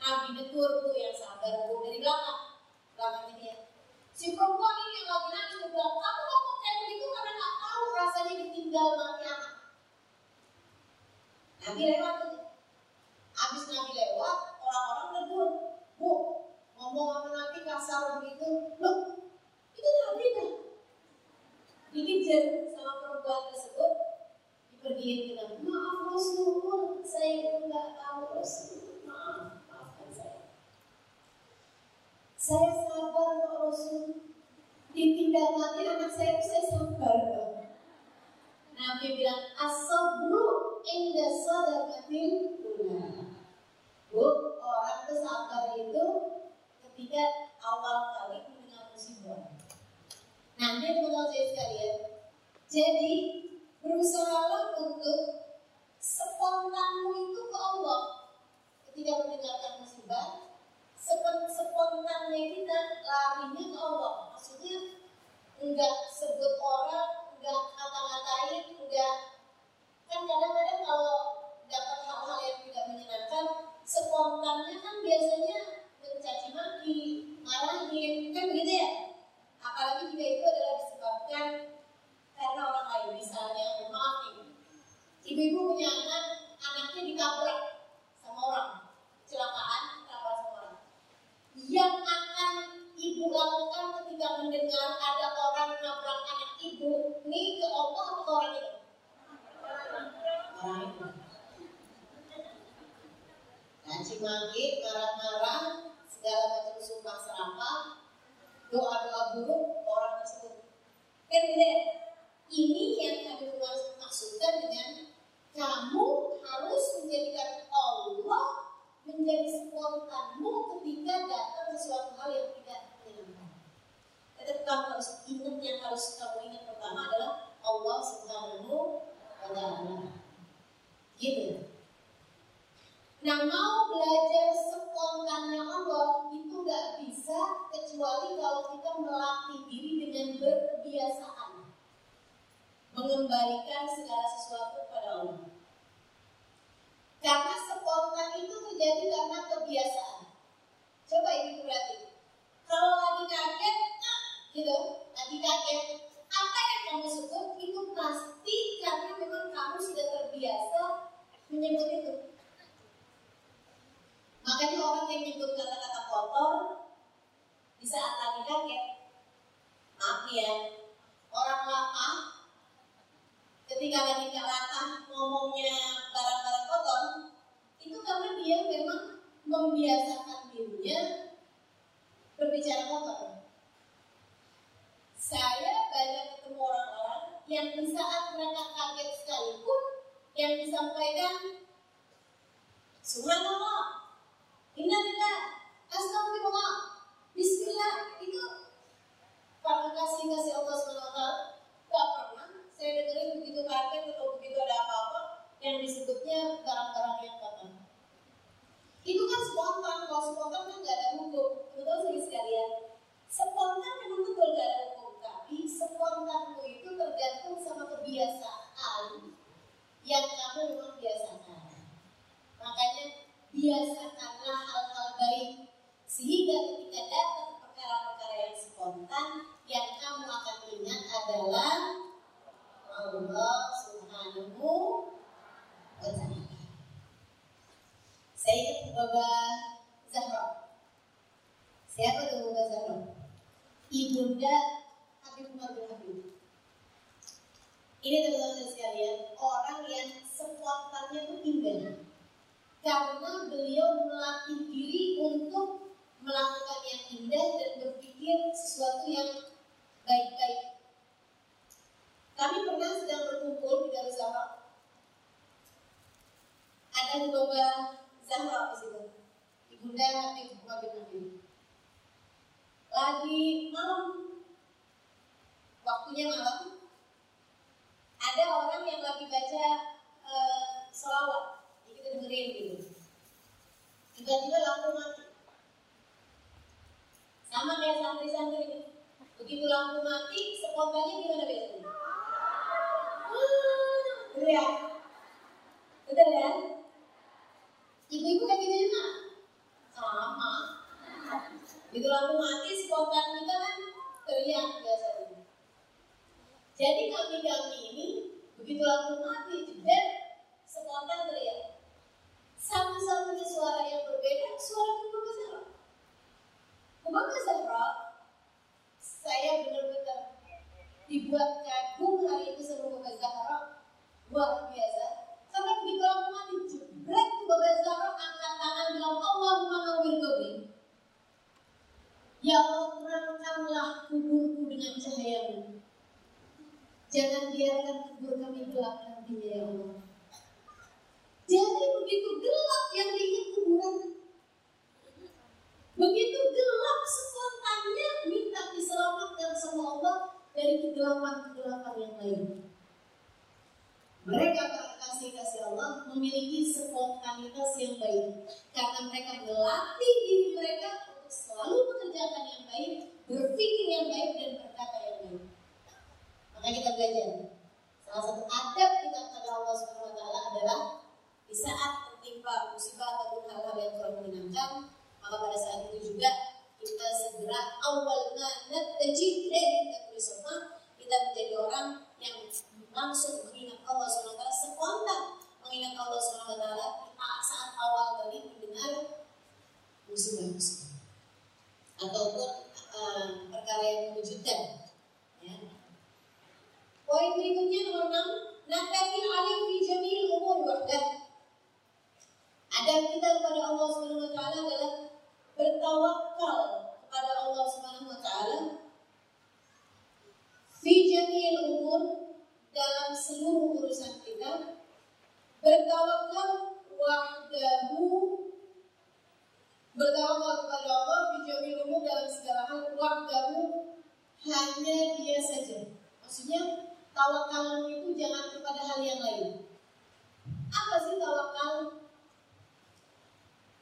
Nabi negur tuh yang sabar bu dari belakang belakangnya dia. Si perempuan ini yang lagi nangis dia bilang, kamu ngomong kayak begitu karena nggak tahu rasanya ditinggal mati anak. Nabi lewat tuh. Abis Nabi lewat, orang-orang negur, bu ngomong sama Nabi kasar begitu, loh itu Nabi kan? Dikejar sama perempuan tersebut, dipergiin ke Nabi, maaf Rasul, saya nggak tahu Rasul, maaf. Saya sabar kok Rasul. Ditinggal mati anak saya, saya sabar kok. Nabi bilang, Asobru inda sadaqatil ula. Bu, orang itu sabar itu ketika awal kali mendengar musibah. Nah, ini teman saya sekalian. Jadi, berusahalah untuk spontanmu itu ke Allah. Ketika mendengarkan musibah spontannya kita larinya ke Allah. Maksudnya enggak sebut orang enggak kata-katain enggak. Kan kadang-kadang kalau dapat hal-hal yang tidak menyenangkan spontannya kan biasanya mencaci maki marahin kan begitu ya? Apalagi jika itu adalah disebabkan karena orang lain misalnya maaf ibu-ibu punya anak anaknya ditabrak sama orang kecelakaan yang akan ibu lakukan ketika mendengar ada orang nabrak anak ibu ini ke Allah atau orang itu? Orang itu. Caci maki, marah-marah, segala macam sumpah serapah, doa-doa buruk orang tersebut. Kan gitu Ini yang kami maksudkan dengan kamu harus menjadikan Allah menjadi spontanmu ketika datang sesuatu hal yang tidak kamu harus ingat yang harus kamu ingat pertama adalah Allah Subhanahu wa taala. Gitu. Nah mau belajar spontannya Allah itu nggak bisa kecuali kalau kita melatih diri dengan berkebiasaan mengembalikan segala sesuatu kepada Allah. Karena spontan itu terjadi karena kebiasaan. Coba ibu berarti, kalau lagi kaget, nah, gitu, lagi kaget, apa yang kamu sebut itu pasti karena memang kamu sudah terbiasa menyebut itu. Makanya orang yang menyebut kata-kata kotor di saat lagi kaget, maaf ya, orang latah ketika lagi latah ngomongnya barang-barang kotor, itu karena dia memang membiasakan dirinya berbicara kotor. Saya banyak ketemu orang-orang yang di saat mereka kaget sekalipun yang disampaikan Subhanallah, Innalillah, Astagfirullah, Bismillah itu karena kasih kasih Allah SWT gak pernah saya dengerin begitu kaget atau begitu ada apa-apa yang disebutnya barang-barang yang kotor. Itu kan spontan, kalau spontan kan gak ada hukum. Betul sih sekalian. Spontan memang betul gak ada hukum, tapi spontan itu tergantung sama kebiasaan yang kamu memang biasakan. Makanya biasakanlah hal-hal baik sehingga ketika datang perkara-perkara yang spontan yang kamu akan ingat adalah Allah Subhanahu wa taala. Saya ingat Baba Zahra. Siapa tuh Baba Zahra? Ibunda Habib Umar bin Habib. Ini teman-teman sekalian, orang yang spontannya itu indah karena beliau melatih diri untuk melakukan yang indah dan berpikir sesuatu yang baik-baik. Kami pernah sedang berkumpul di Darussalam. Ada beberapa Zahra di situ. Ibunda Habib Umar bin Habib. Lagi malam, waktunya malam, ada orang yang lagi baca uh, selawat. Kita dengerin gitu. Tiba-tiba lampu mati. Sama kayak santri-santri begitu lampu mati spontannya gimana biasanya betul ya betul ya? Ibu-ibu kayak gitu juga? Sama. Begitu lampu mati spontan kita kan? Teriak biasanya. Jadi kami-kami ini begitu lampu mati jeder spontan teriak. Satu-satunya suara yang berbeda suara Mubarak Zahra. Mubarak Zahra, saya benar-benar dibuat kagum hari itu sama Mubarak Zahra luar biasa. Karena begitu aku mati jebret Mubarak Zahra angkat tangan bilang Allahumma nawir qabri. Ya Allah terangkanlah kuburku dengan cahayamu. Jangan biarkan kubur kami gelap nantinya ya Allah. Jadi begitu gelap yang diingat kuburan. Begitu gelap spontannya minta diselamatkan sama Allah dari kegelapan-kegelapan yang lain. Mereka kasih kasih Allah memiliki spontanitas yang baik karena mereka melatih diri mereka untuk selalu mengerjakan yang baik, berpikir yang baik dan berkata yang baik. Maka kita belajar. Salah satu adab kita kepada Allah Subhanahu Wa Taala adalah di saat tertimpa musibah ataupun hal-hal yang kurang menyenangkan, maka pada saat itu juga kita segera awalnya natajid dari kita tulis sama kita menjadi orang yang langsung mengingat Allah SWT spontan mengingat Allah SWT saat awal tadi mendengar musibah-musibah ataupun uh, perkara yang mengejutkan. Ya. Poin berikutnya nomor 6 Naktakil alim fi jamil umur wahdah. Adab kita kepada Allah taala adalah bertawakal kepada Allah Subhanahu wa taala fi jami'il umur dalam seluruh urusan kita bertawakal wahdahu bertawakal kepada Allah fi jami'il umur dalam segala hal wahdahu hanya dia saja. Maksudnya tawakalmu itu jangan kepada hal yang lain. Apa sih tawakal?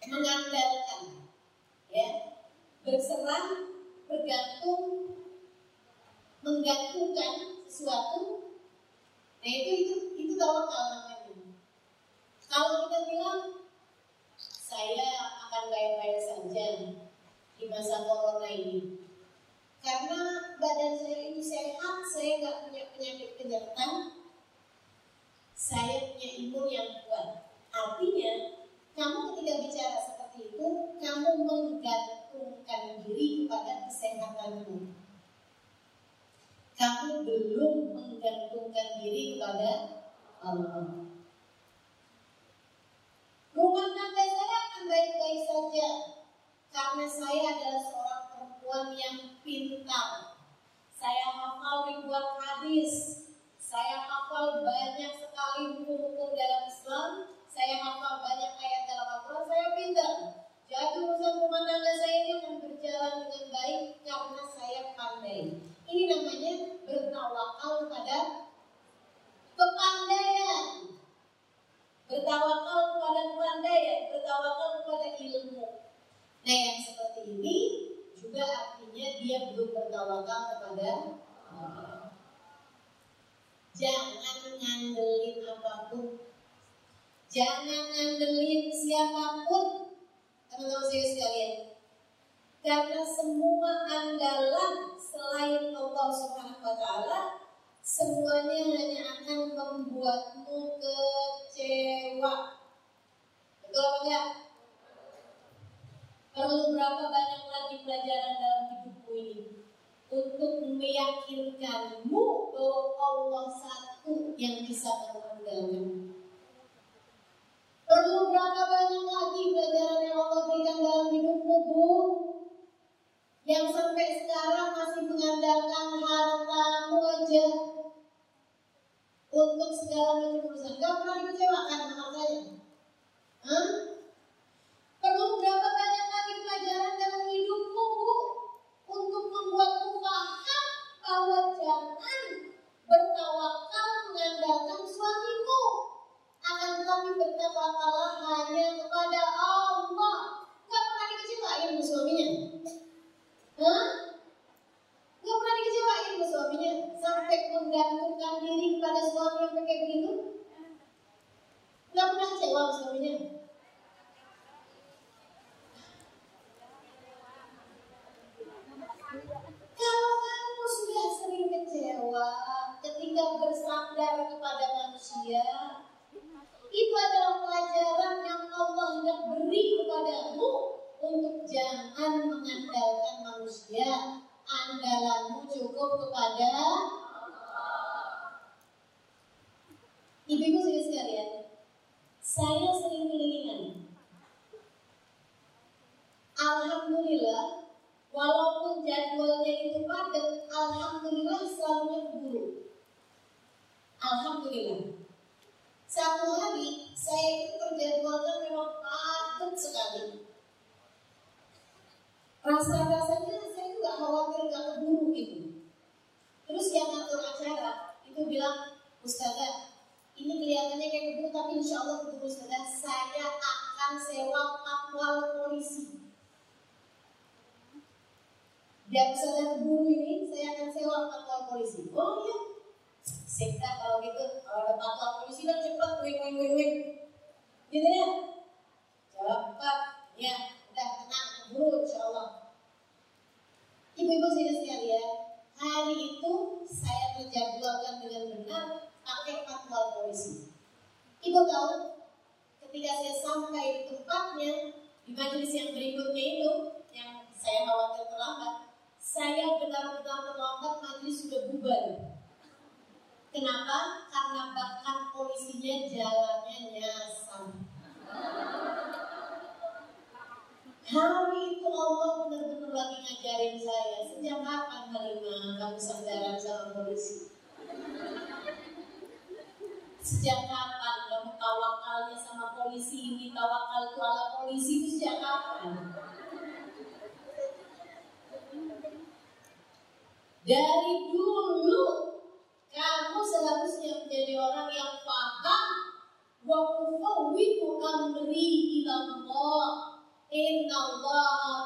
Mengandalkan, ya, berserah, bergantung, menggantungkan sesuatu. Nah itu itu itu tawakal namanya. Kalau kita bilang saya akan baik-baik saja di masa corona ini, karena badan saya ini sehat, saya nggak punya penyakit penyerta, saya punya imun yang kuat. Artinya, kamu ketika bicara itu, kamu menggantungkan diri kepada kesehatanmu. Kamu belum menggantungkan diri kepada Allah. Rumah tangga saya akan baik-baik saja karena saya adalah seorang perempuan yang pintar. Saya hafal ribuan hadis, saya hafal banyak sekali hukum-hukum dalam Islam. Saya hafal banyak ayat pintar. Jadi urusan rumah tangga saya ini akan berjalan dengan baik karena saya pandai. Ini namanya bertawakal pada kepandaian. Bertawakal kepada kepandaian, bertawakal kepada ilmu. Nah yang seperti ini juga artinya dia belum bertawakal kepada Allah. Jangan ngandelin apa pun. Jangan ngandelin siapa pun. Teman-teman saya sekalian. Karena semua andalan selain Allah Subhanahu wa taala semuanya hanya akan membuatmu kecewa. Betul apa enggak? Perlu berapa banyak lagi pelajaran dalam hidupku ini? untuk meyakinkanmu bahwa Allah satu yang bisa mengandalkan. Perlu berapa banyak lagi pelajaran yang Allah berikan dalam hidupmu, Bu? Yang sampai sekarang masih mengandalkan hartamu aja untuk segala macam urusan. Gak pernah dikecewakan sama hartanya? Hah? Perlu berapa banyak lagi pelajaran dalam hidupmu, Bu? untuk membuatmu paham bahwa jangan bertawakal mengandalkan suamimu. Akan tetapi bertawakallah hanya kepada Allah. Gak pernah dikecewain sama suaminya. Hah? Gak pernah dikecewain sama suaminya sampai menggantungkan diri kepada suami yang kayak begitu. Gak pernah kecewa sama suaminya. Kalau kamu sudah sering kecewa ketika bersandar kepada manusia, itu adalah pelajaran yang Allah hendak beri kepadamu untuk jangan mengandalkan manusia. Andalanmu cukup kepada Ibu-ibu sekalian, saya sering kelilingan. Alhamdulillah, walaupun jadwalnya itu padat, alhamdulillah selalu keburu. Alhamdulillah. Satu hari saya itu terjadwalkan memang padat sekali. Rasa-rasanya saya juga khawatir gak keburu gitu. Terus yang ngatur acara itu bilang, Ustazah, ini kelihatannya kayak keburu tapi insya Allah keburu Ustazah, saya akan sewa patwal polisi. Biar Ustazah keburu ini, saya akan sewa patwal polisi. Oh iya, Sekta kalau gitu, kalau ada patwal polisi kan cepat, wing wing wing wing. Gitu ya? Cepat, ya, udah tenang, keburu insya Allah. Ibu-ibu saya sekalian, hari itu saya terjadwalkan dengan benar pakai patwal polisi. Ibu tahu, ketika saya sampai di tempatnya, di majelis yang berikutnya itu, yang saya khawatir terlambat, saya benar-benar terlambat, majelis sudah bubar. Kenapa? Karena bahkan polisinya jalannya nyasar. Hari itu Allah benar-benar lagi ngajarin saya Sejak kapan Halimah kamu sandaran sama polisi? Sejak kapan kamu tawakalnya sama polisi ini Tawakal itu ala polisi itu sejak kapan? Dari dulu kamu seharusnya menjadi orang yang paham wa akan amri ila Allah. Inna Allah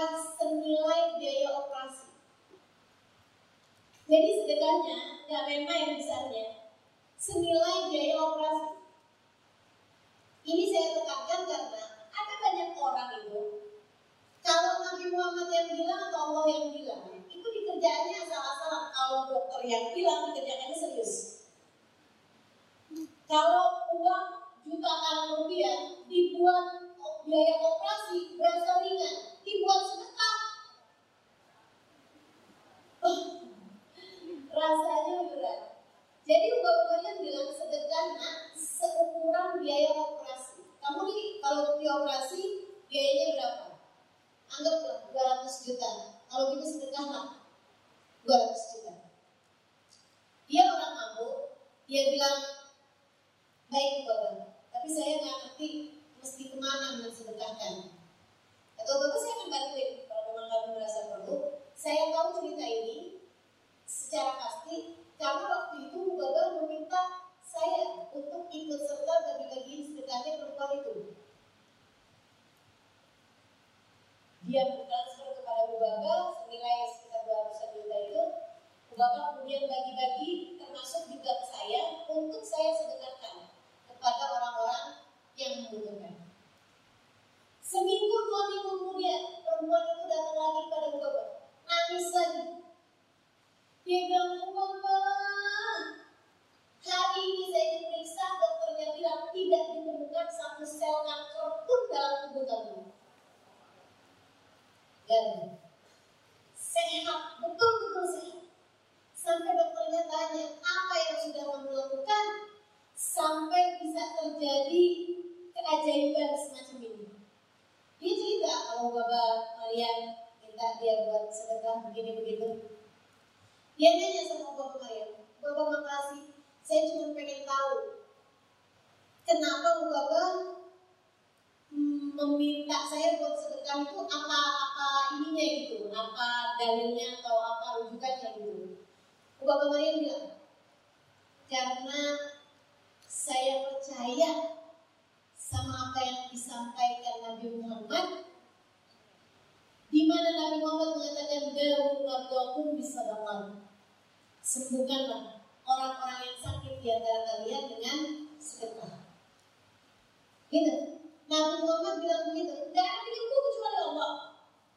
adalah senilai biaya operasi. Jadi sedekahnya nggak main-main ya besarnya, senilai biaya operasi. Ini saya tekankan karena ada banyak orang itu kalau Nabi Muhammad yang bilang atau Allah yang bilang itu dikerjanya asal-asal. kalau dokter yang bilang dikerjaannya serius kalau uang jutaan rupiah dibuat biaya operasi berasa ringan, dibuat sedekah. Oh, rasanya berat. Jadi ubah-ubahnya bilang sedekah nak seukuran biaya operasi. Kamu nih kalau di operasi biayanya berapa? Anggaplah 200 juta. Kalau kita sedekah lah 200 juta. Dia orang mabuk, dia bilang baik bapak, tapi saya nggak ngerti mesti ke mana mensedekahkan. Atau bapak saya akan bantuin kalau memang kamu merasa perlu. Saya tahu cerita ini secara pasti karena waktu itu bapak meminta saya untuk ikut serta bagi-bagi sedekahnya perempuan itu. Dia bertransfer kepada Baba senilai sekitar 200 juta itu. Baba kemudian bagi-bagi termasuk juga ke saya untuk saya sedekahkan kepada orang-orang yang membutuhkan. Seminggu dua minggu kemudian perempuan itu datang lagi pada Bu Baba, nangis lagi. Dia bilang, Bu Baba, hari ini saya diperiksa dokternya bilang tidak ditemukan satu sel kanker pun dalam tubuh kamu dan sehat, betul-betul sehat. Sampai dokternya tanya, apa yang sudah kamu lakukan sampai bisa terjadi keajaiban semacam ini? Dia cerita kalau Bapak Marian minta dia buat sedekah begini begitu. Dia nanya sama Bapak Marian, Bapak makasih, saya cuma pengen tahu kenapa Bapak meminta saya buat sedekah itu apa apa ininya gitu, apa dalilnya atau apa rujukannya gitu. Bapak Maria bilang, karena saya percaya sama apa yang disampaikan Nabi Muhammad di mana Nabi Muhammad mengatakan dawu bisa datang sembuhkanlah orang-orang yang sakit di antara kalian dengan sedekah gitu Nabi Muhammad bilang begitu, gak ada penyembuh kecuali Allah.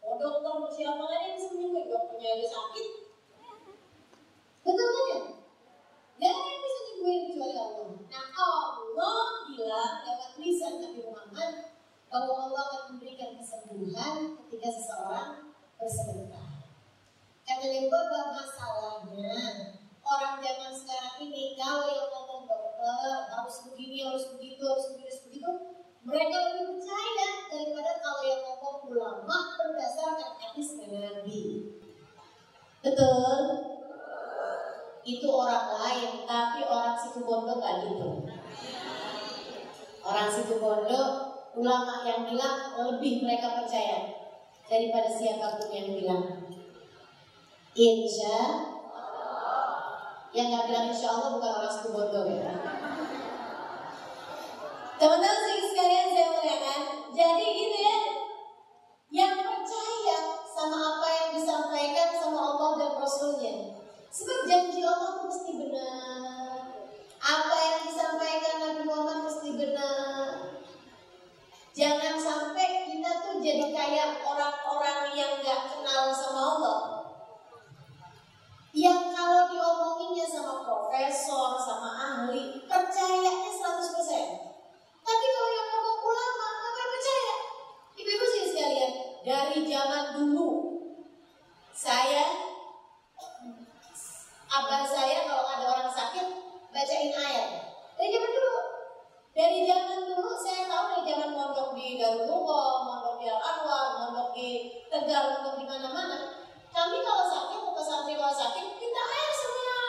Oh dokter mau siapa lagi yang bisa menyembuh? Dokternya aja sakit. Betul kan ya? Gak ada yang bisa menyembuhin kecuali Allah. Nah Allah bilang lewat lisan Nabi Muhammad bahwa Allah akan memberikan kesembuhan ketika seseorang bersedekah. Karena yang beberapa masalahnya orang zaman sekarang ini kalau yang ngomong dokter harus begini, harus begitu, harus begitu, harus begitu, mereka lebih percaya daripada kalau yang ngomong ulama berdasarkan hadis Nabi. Betul? Itu orang lain, tapi orang situ bondo gak gitu. Orang situ bondo, ulama yang bilang lebih mereka percaya daripada siapa pun yang bilang. Insya yang nggak bilang insya Allah bukan orang situ bondo ya. Teman-teman sekalian saya muliakan, jadi gitu ya, yang percaya sama apa yang disampaikan sama Allah dan Rasulnya. Sebab janji Allah itu mesti benar. Apa yang disampaikan Nabi Muhammad mesti benar. Jangan sampai kita tuh jadi kayak orang-orang yang gak kenal sama Allah. Yang kalau diomonginnya sama profesor, sama ahli, percayanya 100%. Tapi kalau yang ngomong ulama, nggak percaya. Ibu-ibu sih sekalian, dari zaman dulu, saya, abah saya kalau ada orang sakit, bacain ayat. Dari zaman dulu. Dari zaman dulu, saya tahu dari zaman mondok di Darulullah, mondok di Al-Anwar, mondok di Tegal, mondok di mana-mana. Kami kalau sakit, atau santri kalau sakit, kita ayat sama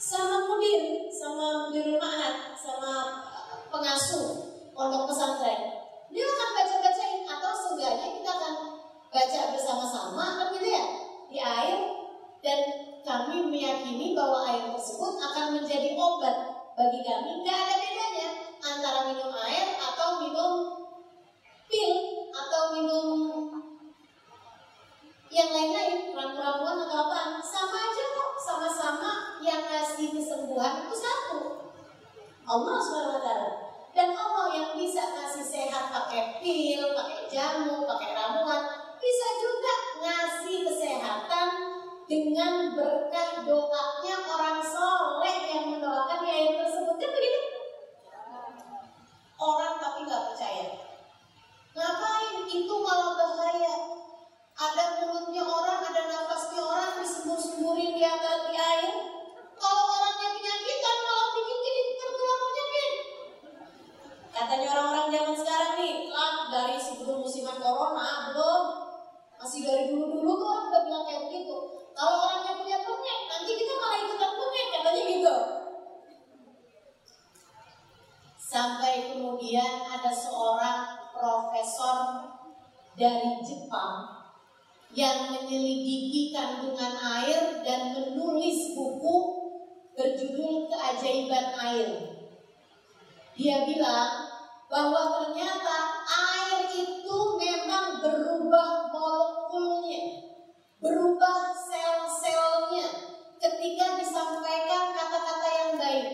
sama mudir, sama mudir ma'at, sama pengasuh pondok pesantren dia akan baca-bacain atau seenggaknya kita akan baca bersama-sama kan gitu ya di air dan kami meyakini bahwa air tersebut akan menjadi obat bagi kami. Nggak ada bedanya antara minum air atau minum pil atau minum yang lain-lain ramu-ramuan atau apa. Sama aja kok sama-sama yang ngasih kesembuhan itu satu. Allah SWT dan Allah yang bisa kasih sehat pakai pil, pakai jamu, pakai ramuan bisa doanya orang soleh yang mendoakan air tersebut kan begitu? Orang tapi nggak percaya. Ngapain? Itu malah bahaya. Ada mulutnya orang, ada nafasnya orang disembur-semburin di atas di air. Kalau orangnya penyakitan, bikin jadi terkena penyakit. Katanya orang-orang zaman sekarang nih, lah dari sebelum musiman corona belum masih dari dulu-dulu tuh orang udah bilang kayak begitu. Kalau orangnya punya penyakit, nanti kita malah ikutan penyakit, katanya gitu. Sampai kemudian ada seorang profesor dari Jepang yang menyelidiki kandungan air dan menulis buku berjudul Keajaiban Air. Dia bilang bahwa ternyata air itu memang berubah molekulnya, berubah sel-selnya ketika disampaikan kata-kata yang baik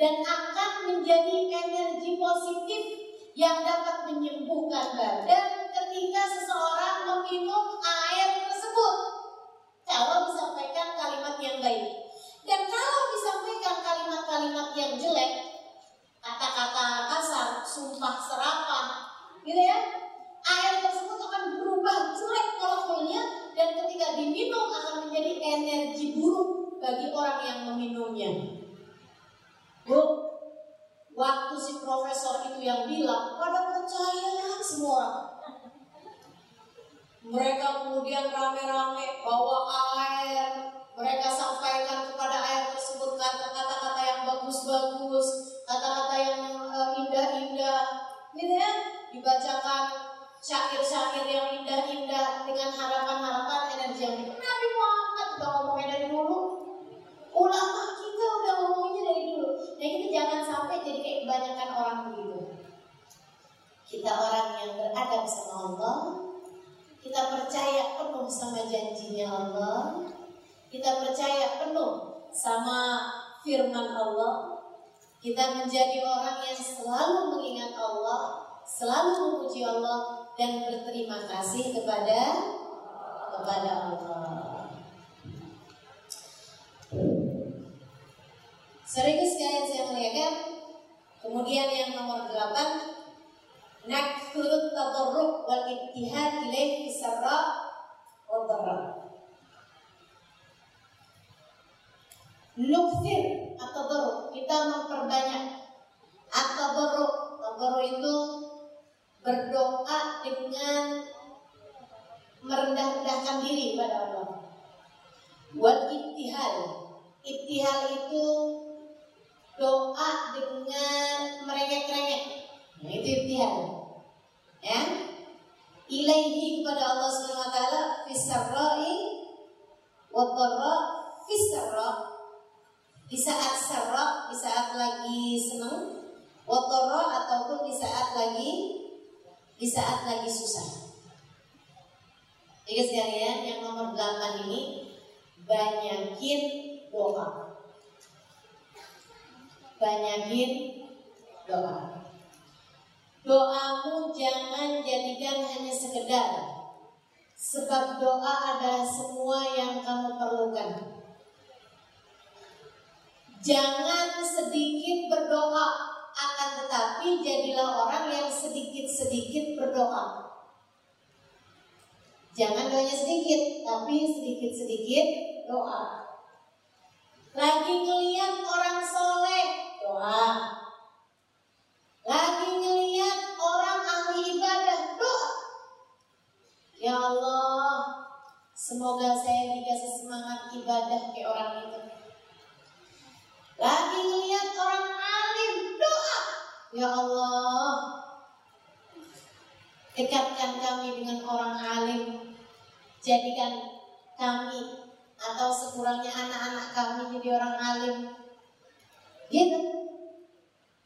dan akan menjadi energi positif yang dapat menyembuhkan badan ketika seseorang meminum air tersebut. Kalau disampaikan kalimat yang baik. Dan kalau disampaikan kalimat-kalimat yang jelek, kata-kata kasar, sumpah serapah, gitu ya, air tersebut akan berubah jelek molekulnya dan ketika diminum akan menjadi energi buruk bagi orang yang meminumnya. Bu, waktu si profesor itu yang bilang, pada percaya semua. Mereka kemudian rame-rame bawa air, mereka sampaikan kepada air tersebut kata-kata yang bagus-bagus, kata-kata yang uh, indah-indah, gitu ya, dibacakan syair-syair yang indah-indah dengan harapan-harapan energi yang Nabi Muhammad udah ngomongnya dari dulu, ulama kita udah ngomongnya dari dulu. Nah kita jangan sampai jadi kayak kebanyakan orang begitu. Kita orang yang beradab sama Allah, kita percaya penuh sama janjinya Allah. Kita percaya penuh sama firman Allah. Kita menjadi orang yang selalu mengingat Allah, selalu memuji Allah dan berterima kasih kepada kepada Allah. Sering sekali saya melihatkan Kemudian yang nomor delapan nakfurut tadarruk wal ittihad ilaih bisarra wa Nukfir atau baru kita memperbanyak atau baru baru itu berdoa dengan merendah-rendahkan diri pada Allah. Wal ittihal, ittihal itu doa dengan merengek-rengek. Nah, itu ittihal. Ya. Ilaihi kepada Allah Subhanahu wa taala fisarra'i wa dharra. Di saat sarra, di saat lagi senang, wa dharra ataupun di saat lagi di saat lagi susah. Jadi sekalian yang nomor 8 ini banyakin doa. Banyakin doa. Doamu jangan jadikan hanya sekedar Sebab doa adalah semua yang kamu perlukan Jangan sedikit berdoa Akan tetapi jadilah orang yang sedikit-sedikit berdoa Jangan doanya sedikit Tapi sedikit-sedikit doa Lagi ngeliat orang soleh Doa lagi ngeliat orang ahli ibadah doa. Ya Allah, semoga saya dikasih semangat ibadah kayak orang itu. Lagi ngeliat orang alim doa. Ya Allah, dekatkan kami dengan orang alim. Jadikan kami atau sekurangnya anak-anak kami jadi orang alim. Gitu.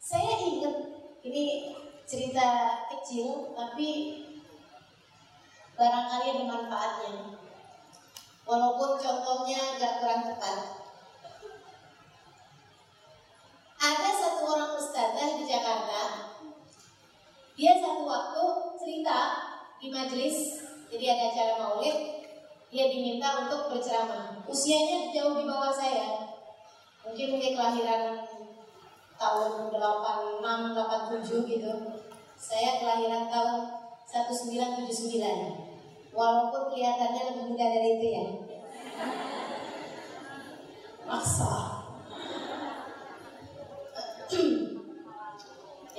Saya ingat ini cerita kecil tapi barangkali ada manfaatnya. Walaupun contohnya agak kurang tepat. Ada satu orang ustazah di Jakarta. Dia satu waktu cerita di majelis, jadi ada acara maulid. dia diminta untuk berceramah. Usianya jauh di bawah saya. Mungkin mungkin kelahiran tahun 86, 87 gitu. Saya kelahiran tahun 1979. Walaupun kelihatannya lebih muda dari itu ya. Maksa.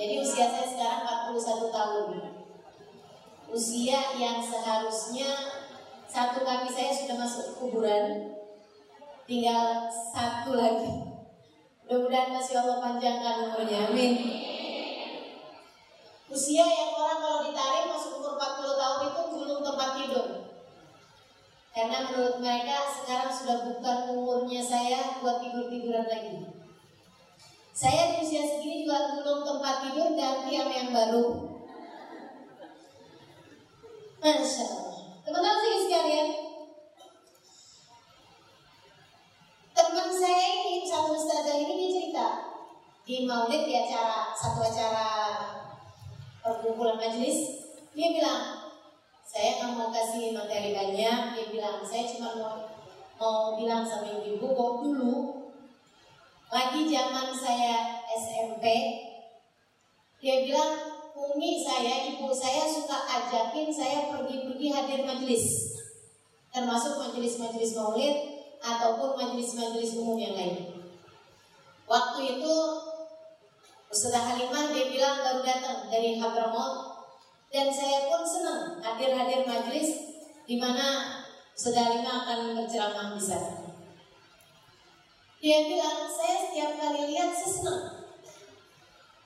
Jadi usia saya sekarang 41 tahun. Usia yang seharusnya satu kaki saya sudah masuk kuburan, tinggal satu lagi. Mudah-mudahan masih Allah panjangkan umurnya. Amin. Usia yang orang kalau ditarik masuk umur 40 tahun itu belum tempat tidur. Karena menurut mereka sekarang sudah bukan umurnya saya buat tidur-tiduran lagi. Saya di usia segini juga belum tempat tidur ganti sama yang baru. Masya Allah. Teman-teman sih sekalian, teman saya ini satu ustazah ini dia cerita di maulid di acara satu acara perkumpulan majelis dia bilang saya nggak mau kasih materi banyak dia bilang saya cuma mau mau bilang sama ibu-ibu kok dulu lagi zaman saya SMP dia bilang umi saya, ibu saya suka ajakin saya pergi-pergi hadir majelis. Termasuk majelis-majelis maulid ataupun majelis-majelis umum yang lain. Waktu itu Ustazah Halimah dia bilang baru datang dari Hadramaut dan saya pun senang hadir-hadir majelis di mana Ustazah Halimah akan berceramah di sana. Dia bilang saya setiap kali lihat saya senang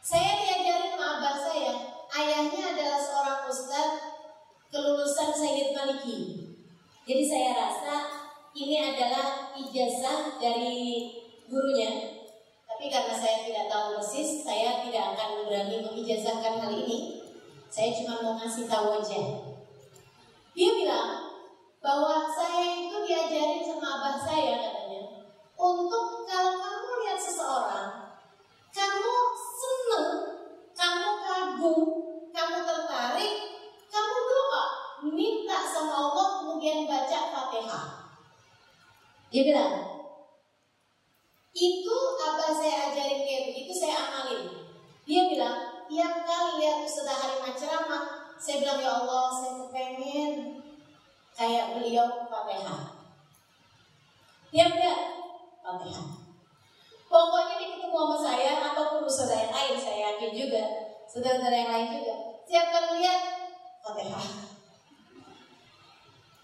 saya diajarin sama abah saya, ayahnya adalah seorang ustadz kelulusan Sayyid Maliki. Jadi saya rasa ini adalah ijazah dari gurunya. Tapi karena saya tidak tahu persis, saya tidak akan berani mengijazahkan hal ini. Saya cuma mau ngasih tahu aja. Dia bilang bahwa saya itu diajarin sama abah saya untuk kalau kamu lihat seseorang kamu senang, kamu kagum, kamu tertarik, kamu doa, minta sama Allah kemudian baca Fatihah. Dia bilang, itu apa saya ajarin kayak begitu saya amalin. Dia bilang, tiap kali lihat Ustazah Halimah ceramah, saya bilang ya Allah, saya kepengen kayak beliau Fatihah. Tiap lihat Pokoknya dia ketemu sama saya ataupun saudara yang lain, saya yakin juga saudara-saudara yang lain juga. Setiap kali lihat Fatihah.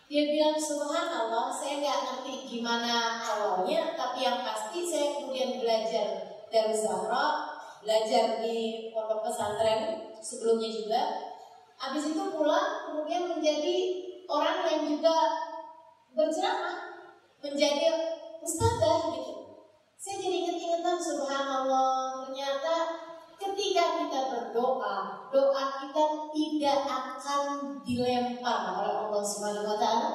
Dia bilang subhanallah, saya nggak ngerti gimana awalnya, tapi yang pasti saya kemudian belajar dari Zahra, belajar di pondok pesantren sebelumnya juga. Habis itu pulang kemudian menjadi orang yang juga berceramah, menjadi ustazah gitu. Saya jadi ingat-ingatan subhanallah Ternyata ketika kita berdoa Doa kita tidak akan dilempar oleh Allah Subhanahu wa taala.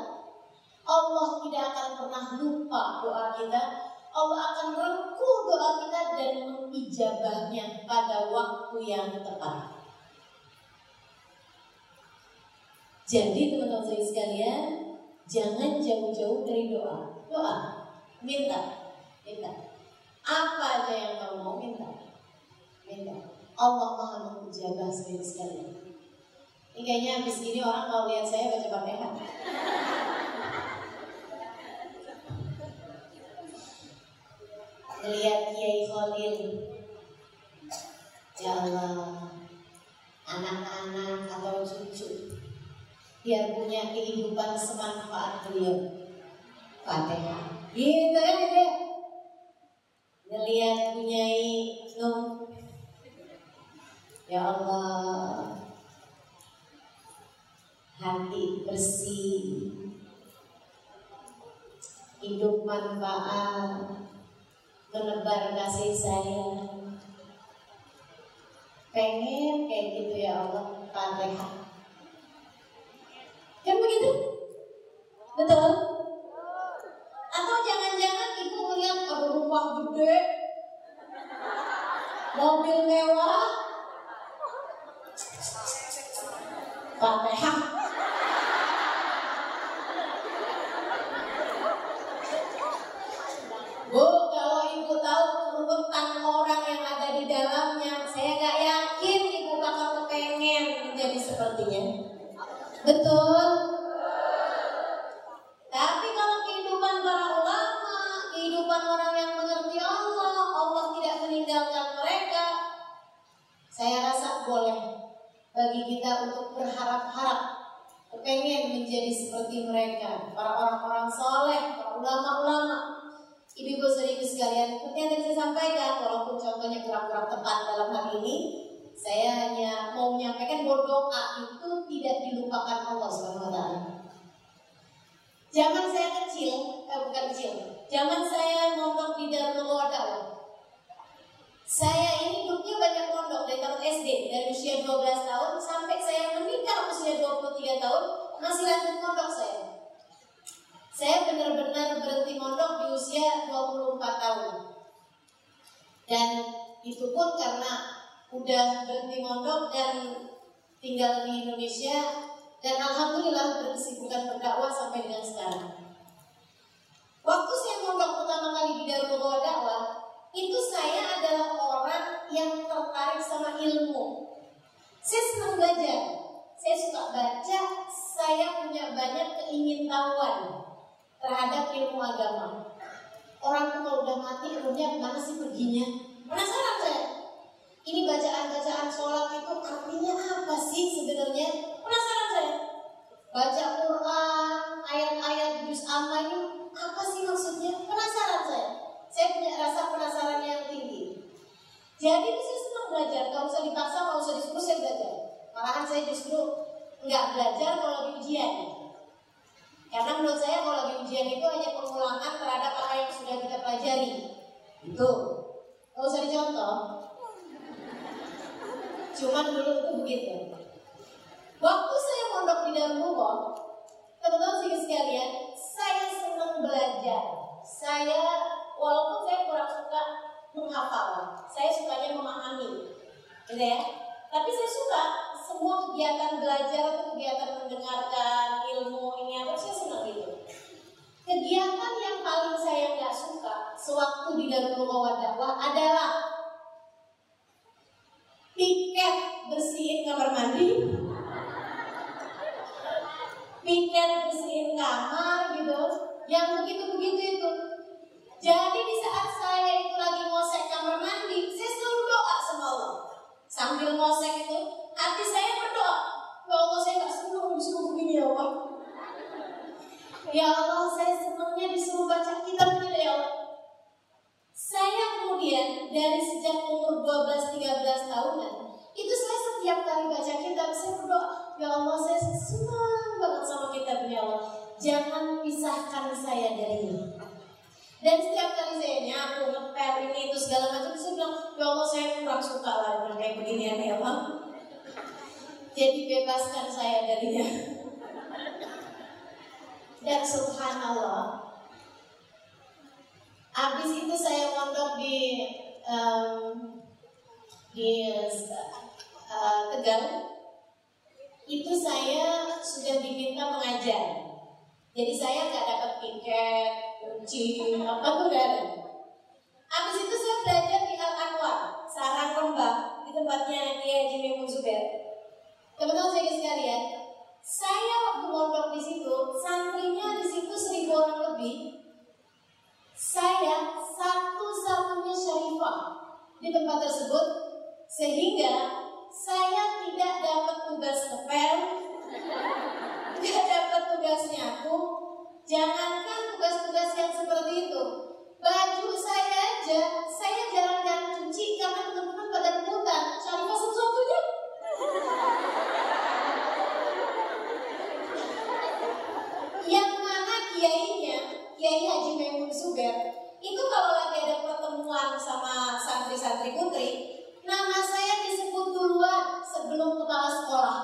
Allah tidak akan pernah lupa doa kita. Allah akan rengkuh doa kita dan mengijabahnya pada waktu yang tepat. Jadi teman-teman saya sekalian, jangan jauh-jauh dari doa. Doa, minta, minta. Apa aja yang kamu mau minta? Minta. Allah maha mengijabah sekali sekali. Ini kayaknya habis ini orang kalau lihat saya baca fatihah. Lihat Kiai Khalil. Ya Allah, anak-anak atau cucu biar punya kehidupan semanfaat beliau. Fatihah. Gitu kan gitu ngelihat punyai Nung Ya Allah. Hati bersih. Hidup manfaat. Menebar kasih sayang. Pengen kayak gitu ya Allah Fatihah Kan begitu? Betul? Atau jangan-jangan ibu melihat ada rumah gede, mobil mewah, Fatihah. Betul. Tapi kalau kehidupan para ulama, kehidupan orang yang mengerti Allah, Allah tidak meninggalkan mereka. Saya rasa boleh bagi kita untuk berharap-harap pengen menjadi seperti mereka, para orang-orang soleh, para ulama-ulama. Ibu-ibu saudari sekalian, seperti yang saya sampaikan, walaupun contohnya kurang-kurang tepat dalam hal ini, saya hanya mau menyampaikan bahwa doa itu tidak dilupakan Allah SWT. Zaman saya kecil, eh bukan kecil, zaman saya mondok di Dakwah. Saya ini hidupnya banyak mondok dari tahun SD, dari usia 12 tahun sampai saya menikah usia 23 tahun, masih lanjut mondok saya. Saya benar-benar berhenti mondok di usia 24 tahun. Dan itu pun karena udah berhenti mondok dan tinggal di Indonesia dan alhamdulillah berkesibukan berdakwah sampai dengan sekarang. Waktu saya mondok pertama kali di Darul Dakwah, itu saya adalah orang yang tertarik sama ilmu. Saya senang belajar, saya suka baca, saya punya banyak keingintahuan terhadap ilmu agama. Orang tuh kalau udah mati ilmunya ke mana sih perginya? Penasaran saya. Ini bacaan-bacaan sholat itu artinya apa sih sebenarnya? Penasaran saya. Baca Quran, ayat-ayat juz amma ini apa sih maksudnya? Penasaran saya. Saya punya rasa penasaran yang tinggi. Jadi saya senang belajar, Gak usah dipaksa, gak usah disuruh saya justru nggak belajar kalau lagi ujian. Karena menurut saya kalau lagi ujian itu hanya pengulangan terhadap apa yang sudah kita pelajari. Itu. Gak usah dicontoh. Cuman dulu itu begitu. Waktu saya mondok di Darul teman-teman sih sekalian, saya senang belajar. Saya walaupun saya kurang suka menghafal, saya sukanya memahami, gitu ya. Tapi saya suka semua kegiatan belajar atau kegiatan mendengarkan ilmu ini apa saya senang gitu. Kegiatan yang paling saya nggak suka sewaktu di Darul Dakwah adalah piket bersihin kamar mandi. Piket bersihin kamar gitu. Yang begitu-begitu itu. Jadi di saat saya itu lagi ngosek kamar mandi saya selalu doa sama Allah sambil ngosek itu hati saya berdoa. Ya Allah saya nggak senang disuruh begini ya Allah. Ya Allah saya senangnya disuruh baca kitab ya Allah. Saya kemudian dari sejak umur 12-13 tahunan itu saya setiap kali baca kitab saya berdoa ya Allah saya senang banget sama kitab ya Allah. Jangan pisahkan saya dari ini dan setiap kali saya nyapu, ngepel ini itu segala macam saya bilang ya Allah saya kurang suka lah dengan kayak beginian ya Allah jadi bebaskan saya darinya dan subhanallah Habis itu saya mondok di um, di uh, Tegal. Itu saya sudah diminta mengajar. Jadi saya nggak dapat tiket, kunci, apa tuh gak ada. Itu saya belajar di Al Anwar, Sarang Rembang, di tempatnya dia Jimmy Zubair. Teman-teman saya sekalian, saya waktu mondok di situ, santrinya di situ seribu orang lebih, saya satu-satunya syarifah di tempat tersebut sehingga saya tidak dapat tugas ngepel, tidak dapat tugas nyapu, jangankan tugas-tugas yang seperti itu. Baju saya aja, saya jarang-jarang cuci karena teman-teman pada rebutan. Syarifah satu-satunya. yang mana kiainya Kiai Haji Maimun Suber itu kalau lagi ada pertemuan sama santri-santri putri, nama saya disebut duluan sebelum kepala sekolah.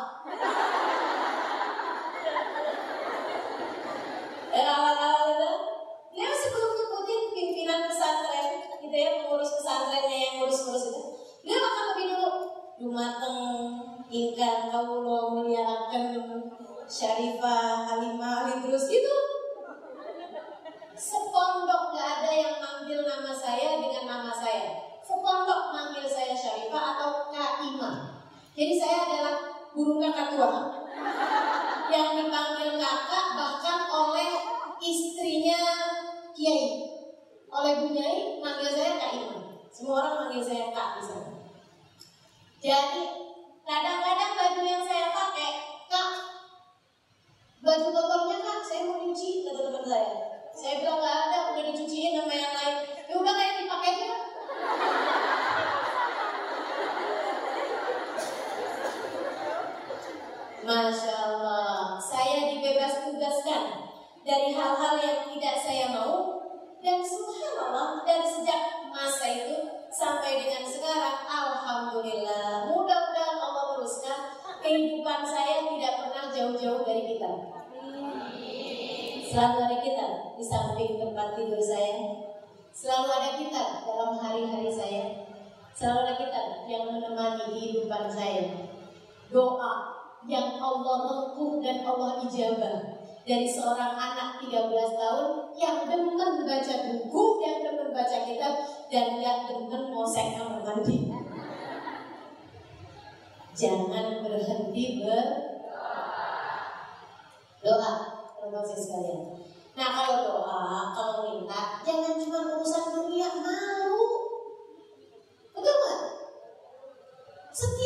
Dan awal-awal itu, dia sebelum nyebutin pimpinan pesantren, gitu ya, pengurus pesantrennya yang ngurus-ngurus itu, dia akan lebih dulu, Dumateng, ingkang kaulo muliakan Syarifah, Halimah, terus itu Sepondok gak ada yang manggil nama saya dengan nama saya. Sepondok manggil saya Syarifah atau Kak. Jadi saya adalah burung kakak tua yang dipanggil kakak bahkan oleh istrinya Kiai. Oleh Bu Nyai manggil saya Kak Iman. Semua orang manggil saya Kak di sana. Jadi kadang-kadang baju yang saya pakai, Kak, baju kotornya Kak, saya mau cuci kata teman saya. Saya bilang nggak ada, udah dicuciin sama yang lain. Ya udah kayak dipakai aja. Masya Allah, saya dibebas tugaskan dari hal-hal yang tidak saya mau dan subhanallah dan sejak masa itu sampai dengan sekarang Alhamdulillah. Mudah-mudahan Allah teruskan. Kehidupan saya tidak pernah jauh-jauh dari kita. Selalu ada kita di samping tempat tidur saya. Selalu ada kita dalam hari-hari saya. Selalu ada kita yang menemani kehidupan saya. Doa yang Allah lekuh dan Allah ijabah dari seorang anak 13 tahun yang demen baca buku, yang demen baca kitab, dan gak demen ngosek kamar mandi. Jangan berhenti berdoa, doa sekalian. Nah kalau doa, kalau minta, jangan cuma urusan dunia malu. Betul nggak? Setiap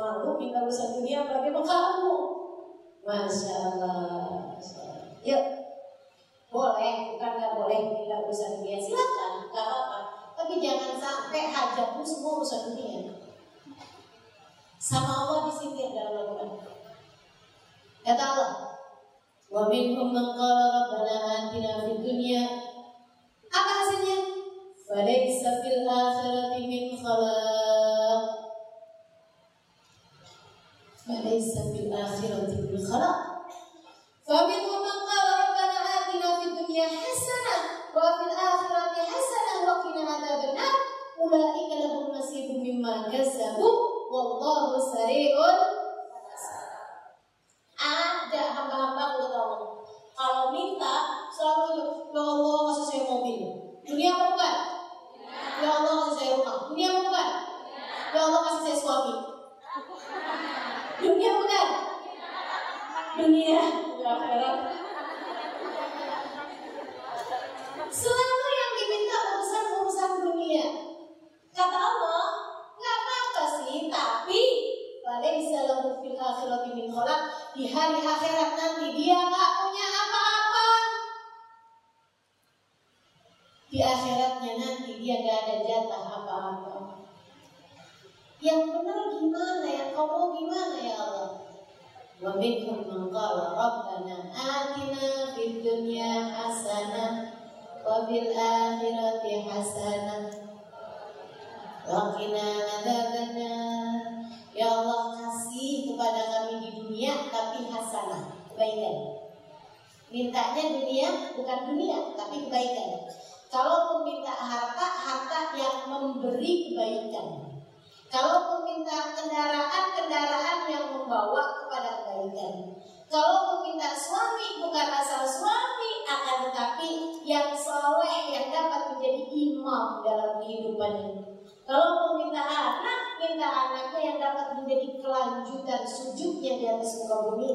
Malu minta urusan dunia sama kamu. Masya Allah. Yuk, boleh, bukan nggak boleh minta urusan dunia. Silakan, nggak apa-apa. Tapi jangan sampai hajatmu semua urusan dunia. Sama Allah disindir dalam Al-Quran. Kata Allah, Wa minhum man qala rabbana atina fid dunya. Apa hasilnya? Falaysa akhirati min khalaq. فمنهم من قال ربنا آتنا في الدنيا حسنة وفي الآخرة حسنة وقنا عذاب النار أولئك لهم نصيب مما كسبوا والله سريع ada hamba-hamba kata Allah kalau minta selalu ya Allah kasih saya mobil dunia apa bukan ya Allah kasih saya rumah dunia apa bukan ya Allah kasih saya suami dunia bukan dunia akhirat selalu yang diminta urusan urusan dunia kata Allah nggak apa-apa sih tapi Walaysa lahu fil akhirati min khalaq. Di hari akhirat nanti dia nggak punya apa-apa. Di akhiratnya nanti dia nggak ada jatah apa-apa. Yang benar gimana ya? Kau mau gimana ya Allah? Qala rabbana atina fid dunya hasanah wa fil akhirati hasanah wa qina adzabannar Ya Allah kasih kepada kami di dunia tapi hasanah, kebaikan. Mintanya dunia bukan dunia tapi kebaikan. Kalaupun minta harta, harta yang memberi kebaikan. Kalaupun minta kendaraan, kendaraan yang membawa kepada kebaikan. Kalaupun minta suami, bukan asal suami, akan tetapi yang soleh yang dapat menjadi imam dalam kehidupannya. Kalau minta anak, minta anaknya yang dapat menjadi kelanjutan sujudnya di atas muka bumi.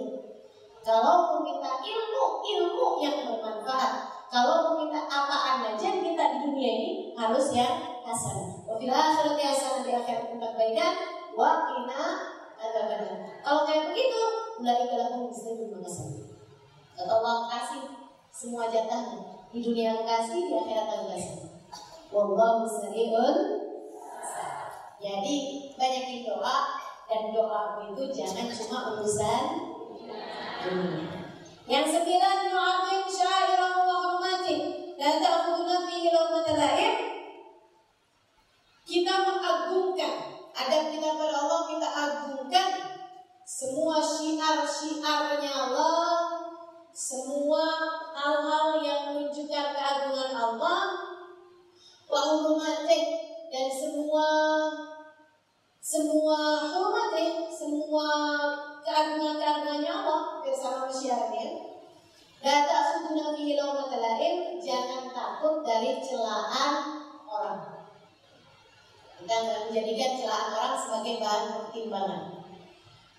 Kalau minta ilmu, ilmu yang bermanfaat. Kalau minta apaan aja minta di dunia ini harus yang hasan. Wafil akhirat hasan di tempat kebaikan. Wa kina adzabannar. Kalau kayak begitu, mulai kalau bisa bermakasih. Kata Allah kasih semua jatahnya. Di dunia yang kasih, di akhirat yang kasih. Wallahu sari'un jadi banyakin doa dan doa itu jangan cuma urusan dunia. Yang sembilan nu'adzim syairah wa hurmati la ta'khuduna fihi la'im. Kita mengagungkan adab kita pada Allah kita agungkan semua syiar-syiarnya Allah semua hal-hal yang menunjukkan keagungan Allah wa hurmati dan semua semua hormat ya, semua keagungan-keagungannya Allah bersama syiarnya. Ta'khuduna fihi lawmata la'im, jangan takut dari celaan orang. Kita menjadikan celaan orang sebagai bahan pertimbangan.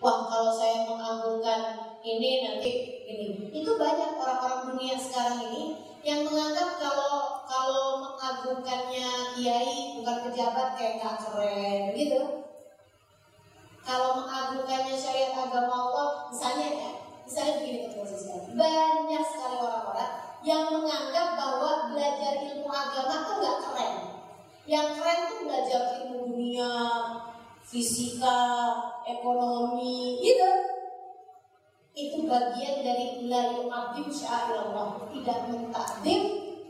Wah, kalau saya mengagungkan ini nanti ini. Itu banyak orang-orang dunia sekarang ini yang menganggap kalau kalau mengagungkannya kiai bukan pejabat kayak nggak keren gitu. Kalau mengagungkannya syariat agama Allah, misalnya ya, misalnya begini teman sekali, banyak sekali orang-orang yang menganggap bahwa belajar ilmu agama itu nggak keren. Yang keren tuh belajar ilmu dunia, fisika, ekonomi, gitu. Itu bagian dari la yu'adzim Allah tidak mentakdim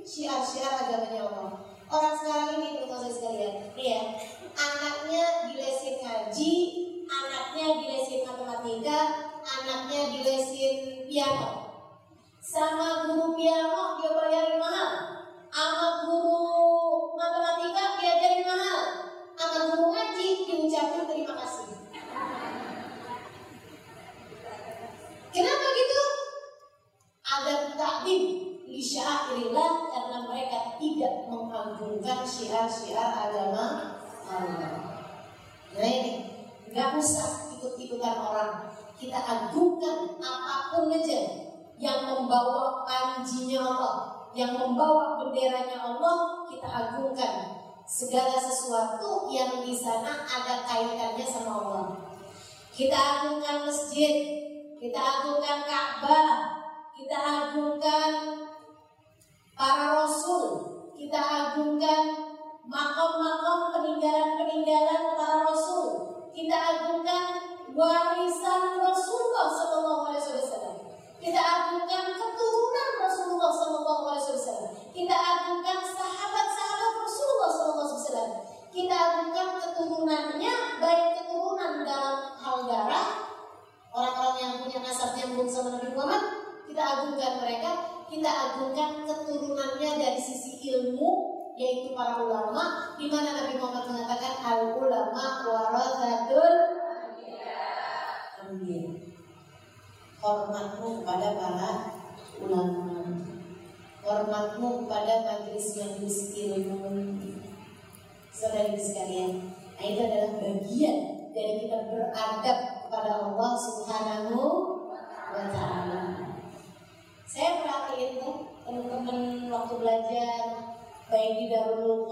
syiar-syiar agamanya Allah. Orang sekarang ini teman-teman sekalian ya. Anaknya dilesin ngaji anaknya dilesin matematika anaknya dilesin piano sama guru piano dia bayarin mahal sama guru matematika diajarin mahal sama guru ngaji diucapin terima kasih Kenapa gitu? Agar takdim li syairillah karena mereka tidak mengagungkan syiar-syiar agama Allah. Nah ini, nggak usah ikut-ikutan orang. Kita agungkan apa pun aja yang membawa panjinya Allah, yang membawa benderanya Allah kita agungkan segala sesuatu yang di sana ada kaitannya sama Allah. Kita agungkan masjid, kita agungkan Ka'bah, kita agungkan para rasul, kita agungkan makom-makom peninggalan-peninggalan para rasul, kita agungkan warisan Rasulullah Sallallahu Alaihi Wasallam. Kita agungkan keturunan Rasulullah Sallallahu Alaihi Wasallam. Kita agungkan sahabat-sahabat Rasulullah Wasallam. Kita agungkan keturunannya, baik keturunan dalam hal darah, orang-orang yang punya nasab nyambung sama Nabi Muhammad, kita agungkan mereka. Kita agungkan keturunannya dari sisi ilmu, yaitu para ulama, di mana Nabi Muhammad mengatakan al ulama warathatul anbiya hormatmu kepada para ulama hormatmu kepada majelis-majelis ilmu saudara sekalian nah itu adalah bagian dari kita beradab kepada Allah Subhanahu wa taala. Saya perhatiin tuh teman-teman waktu belajar baik di Darul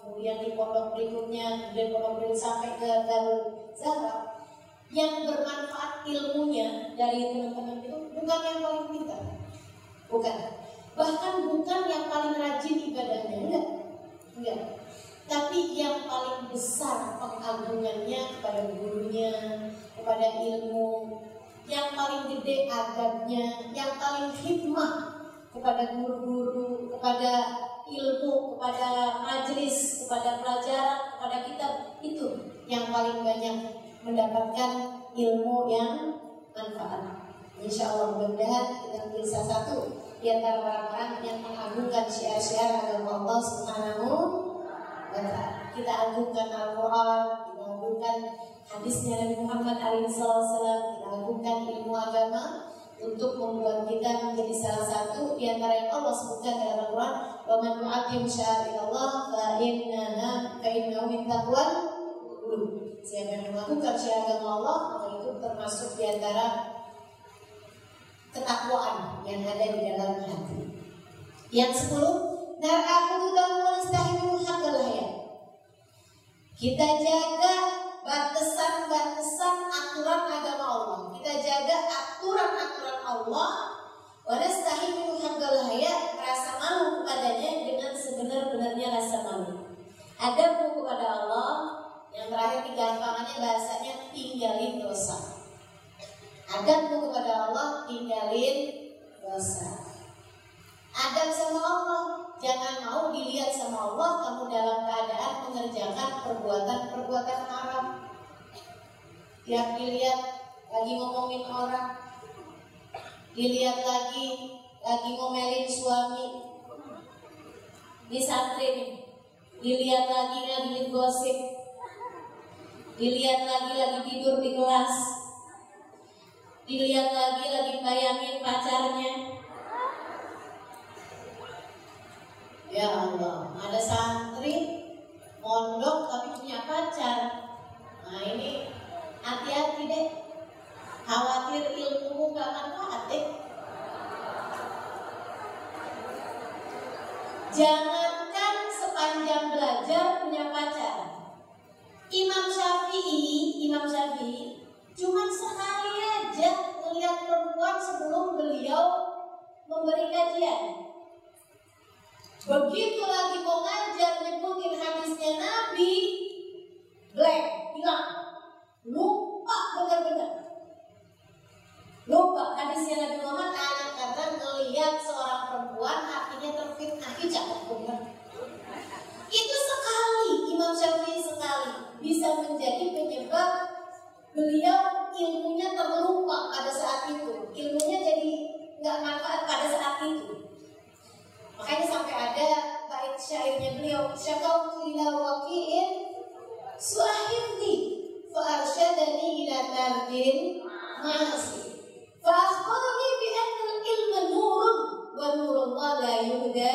kemudian di pondok berikutnya, kemudian pondok berikutnya sampai ke Darul Zahra yang bermanfaat ilmunya dari teman-teman itu bukan yang paling pintar, bukan. Bahkan bukan yang paling rajin ibadahnya, enggak, enggak. Tapi yang paling besar pengagungannya kepada gurunya, kepada ilmu, yang paling gede adabnya, yang paling hikmah kepada guru-guru, kepada ilmu, kepada majelis, kepada pelajaran, kepada kitab itu yang paling banyak mendapatkan ilmu yang manfaat. Insya Allah mudah-mudahan kita salah satu di antara orang-orang yang mengagungkan syiar-syiar agama Allah Subhanahu. Kita agungkan Al-Qur'an, kita agungkan hadisnya Nabi Muhammad SAW, kita agungkan ilmu agama untuk membuat kita menjadi salah satu di antara yang Allah sebutkan dalam Al-Quran wa man yu'azzim sya'airallah fa innaha fa innahu min taqwal Siapa yang melakukan syiar agama Allah maka itu termasuk di antara ketakwaan yang ada di dalam hati. Yang sepuluh, dan mulistahimu ya. Kita jaga batasan-batasan aturan agama Allah. Kita jaga aturan-aturan Allah. Wanastahimu ya rasa malu kepadanya dengan sebenar-benarnya rasa malu. Adabmu kepada Allah yang terakhir digampangannya bahasanya tinggalin dosa. Adabmu kepada Allah tinggalin dosa. Adab sama Allah, jangan mau dilihat sama Allah kamu dalam keadaan mengerjakan perbuatan-perbuatan haram. Tiap dilihat lagi ngomongin orang, dilihat lagi lagi ngomelin suami, di santri nih, dilihat lagi lagi gosip, Dilihat lagi lagi tidur di kelas Dilihat lagi lagi bayangin pacarnya Ya Allah, ada santri mondok tapi punya pacar. Nah ini hati-hati deh. Khawatir ilmu gak manfaat deh. Jangankan sepanjang belajar punya pacar. Imam Syafi'i, Imam Syafi'i cuma sekali aja melihat perempuan sebelum beliau memberi kajian. Begitu lagi mau ngajar nyebutin hadisnya Nabi, black, hilang, lupa benar-benar. Lupa hadisnya Nabi Muhammad hanya karena melihat seorang perempuan hatinya terfitnah hijab Itu sekali Imam Syafi'i sekali bisa menjadi penyebab beliau ilmunya terlupa pada saat itu. Ilmunya jadi nggak manfaat pada saat itu. Makanya sampai ada bait syairnya beliau, syakautu ila waqi'in suahirni fa arsyadani ila tardin ma'asi. Fa akhbarani bi anna al-ilma nurun wa nurullah la yuhda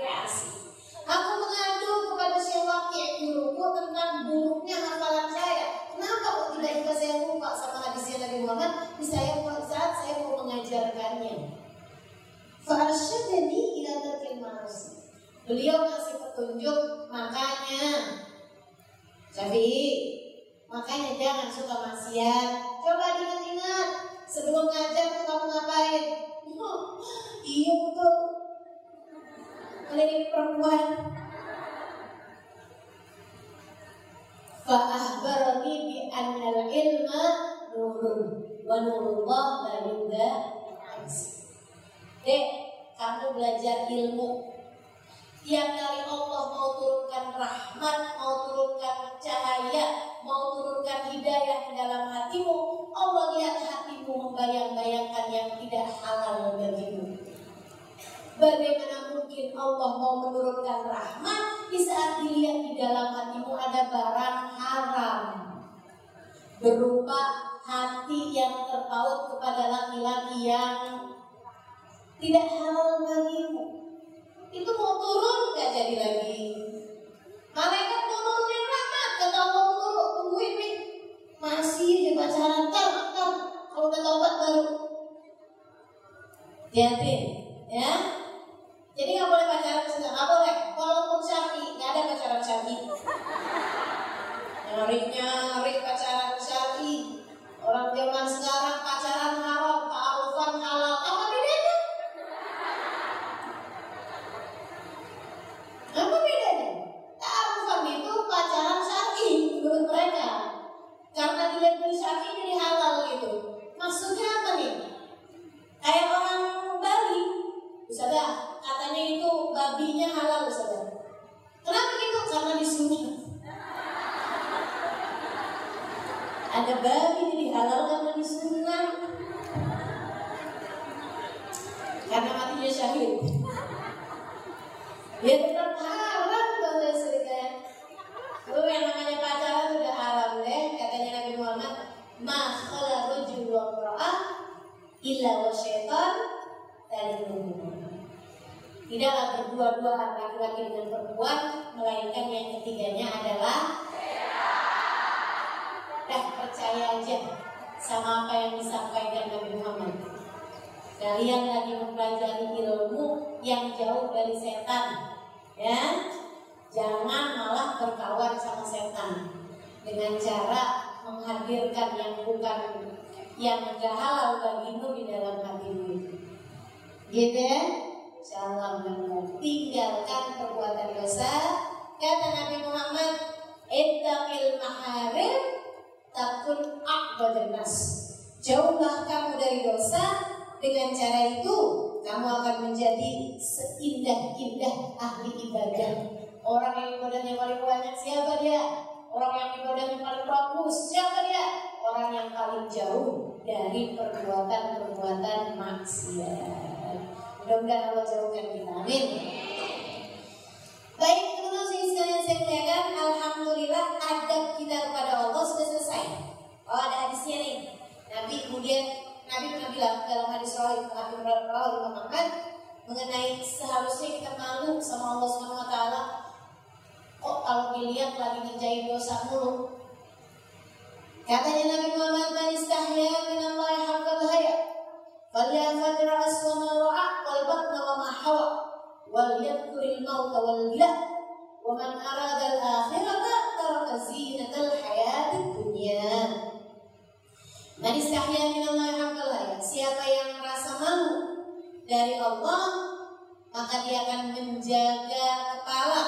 bi'asi. Aku mengadu kepada Syekh Waqi guruku tentang buruknya hafalan saya. Kenapa kok tiba-tiba saya lupa sama hadisnya Nabi Muhammad di saya saat saya mau mengajarkannya. Farsyadani ila manusia. Beliau kasih petunjuk makanya Syafi'i makanya jangan suka maksiat. Coba diingat-ingat sebelum ngajar tuh kamu ngapain? Oh, iya betul. Kalian perempuan. Fa'ahbarani bi annal ilma nurun wa nurullah la Dek, kamu belajar ilmu Tiap kali Allah mau turunkan rahmat, mau turunkan cahaya, mau turunkan hidayah ke dalam hatimu, Allah lihat hatimu membayang-bayangkan yang tidak halal bagimu. Bagaimana mungkin Allah mau menurunkan rahmat di saat dilihat di dalam hatimu ada barang haram berupa hati yang terpaut kepada laki-laki yang tidak halal bagimu itu mau turun gak jadi lagi. Malaikat mau turunin rahmat, kata Allah dulu, tungguin nih. Masih aja pacaran, ntar. Kalau udah taubat baru. Hati, ya. Jadi nggak boleh pacaran sedang, nggak boleh. Walaupun syar'i, nggak ada pacaran syar'i. Nyari nyari pacaran syar'i. Orang zaman sekarang pacaran haram, ta'arufan halal. Apa bedanya? Apa bedanya? Ta'arufan itu pacaran syar'i menurut mereka. Karena dilihat dari syar'i jadi halal gitu. Maksudnya apa nih? Kayak orang Ustazah, katanya itu babinya halal Ustazah. Kenapa gitu? Karena disuruh. Ada babi jadi halal karena disunat. Karena matinya syahid. Ya tetap haram kalau ceritanya. Lu yang namanya pacaran sudah haram deh, katanya Nabi Muhammad. Ma khala rajul wa imra'ah illa wa syaitan Tidaklah berdua-dua laki-laki dengan perempuan, melainkan yang ketiganya adalah Dah percaya aja sama apa yang disampaikan Nabi Muhammad. Kalian lagi mempelajari ilmu yang jauh dari setan, ya. Jangan malah berkawan sama setan dengan cara menghadirkan yang bukan yang enggak halal bagimu di dalam hatimu. Gitu ya? Jangan tinggalkan perbuatan dosa. Kata Nabi Muhammad, "Ittaqil maharim takun akbadan nas." Jauhlah kamu dari dosa dengan cara itu kamu akan menjadi seindah-indah ahli ibadah. Orang yang ibadahnya paling banyak siapa dia? Orang yang ibadahnya paling bagus siapa dia? Orang yang paling jauh dari perbuatan-perbuatan maksiat. Mudah-mudahan Allah jauhkan kita. Amin. Baik teman-teman sekalian saya muliakan, Alhamdulillah adab kita kepada Allah sudah selesai. Oh ada hadisnya nih. Nabi kemudian Nabi pernah bilang dalam hadis Rawal Rawal Muhammad mengenai seharusnya kita malu sama Allah Subhanahu Wa Taala. Kok kalau dilihat lagi ngerjain dosa mulu? Katanya Nabi Muhammad man istahya min Allah wa ma hawa wal yadhkuril maut wal gila wa man arada al akhirata taraka zinatal hayatid dunya Man istahya min Allah haqqal haya siapa yang merasa malu dari Allah maka dia akan menjaga kepala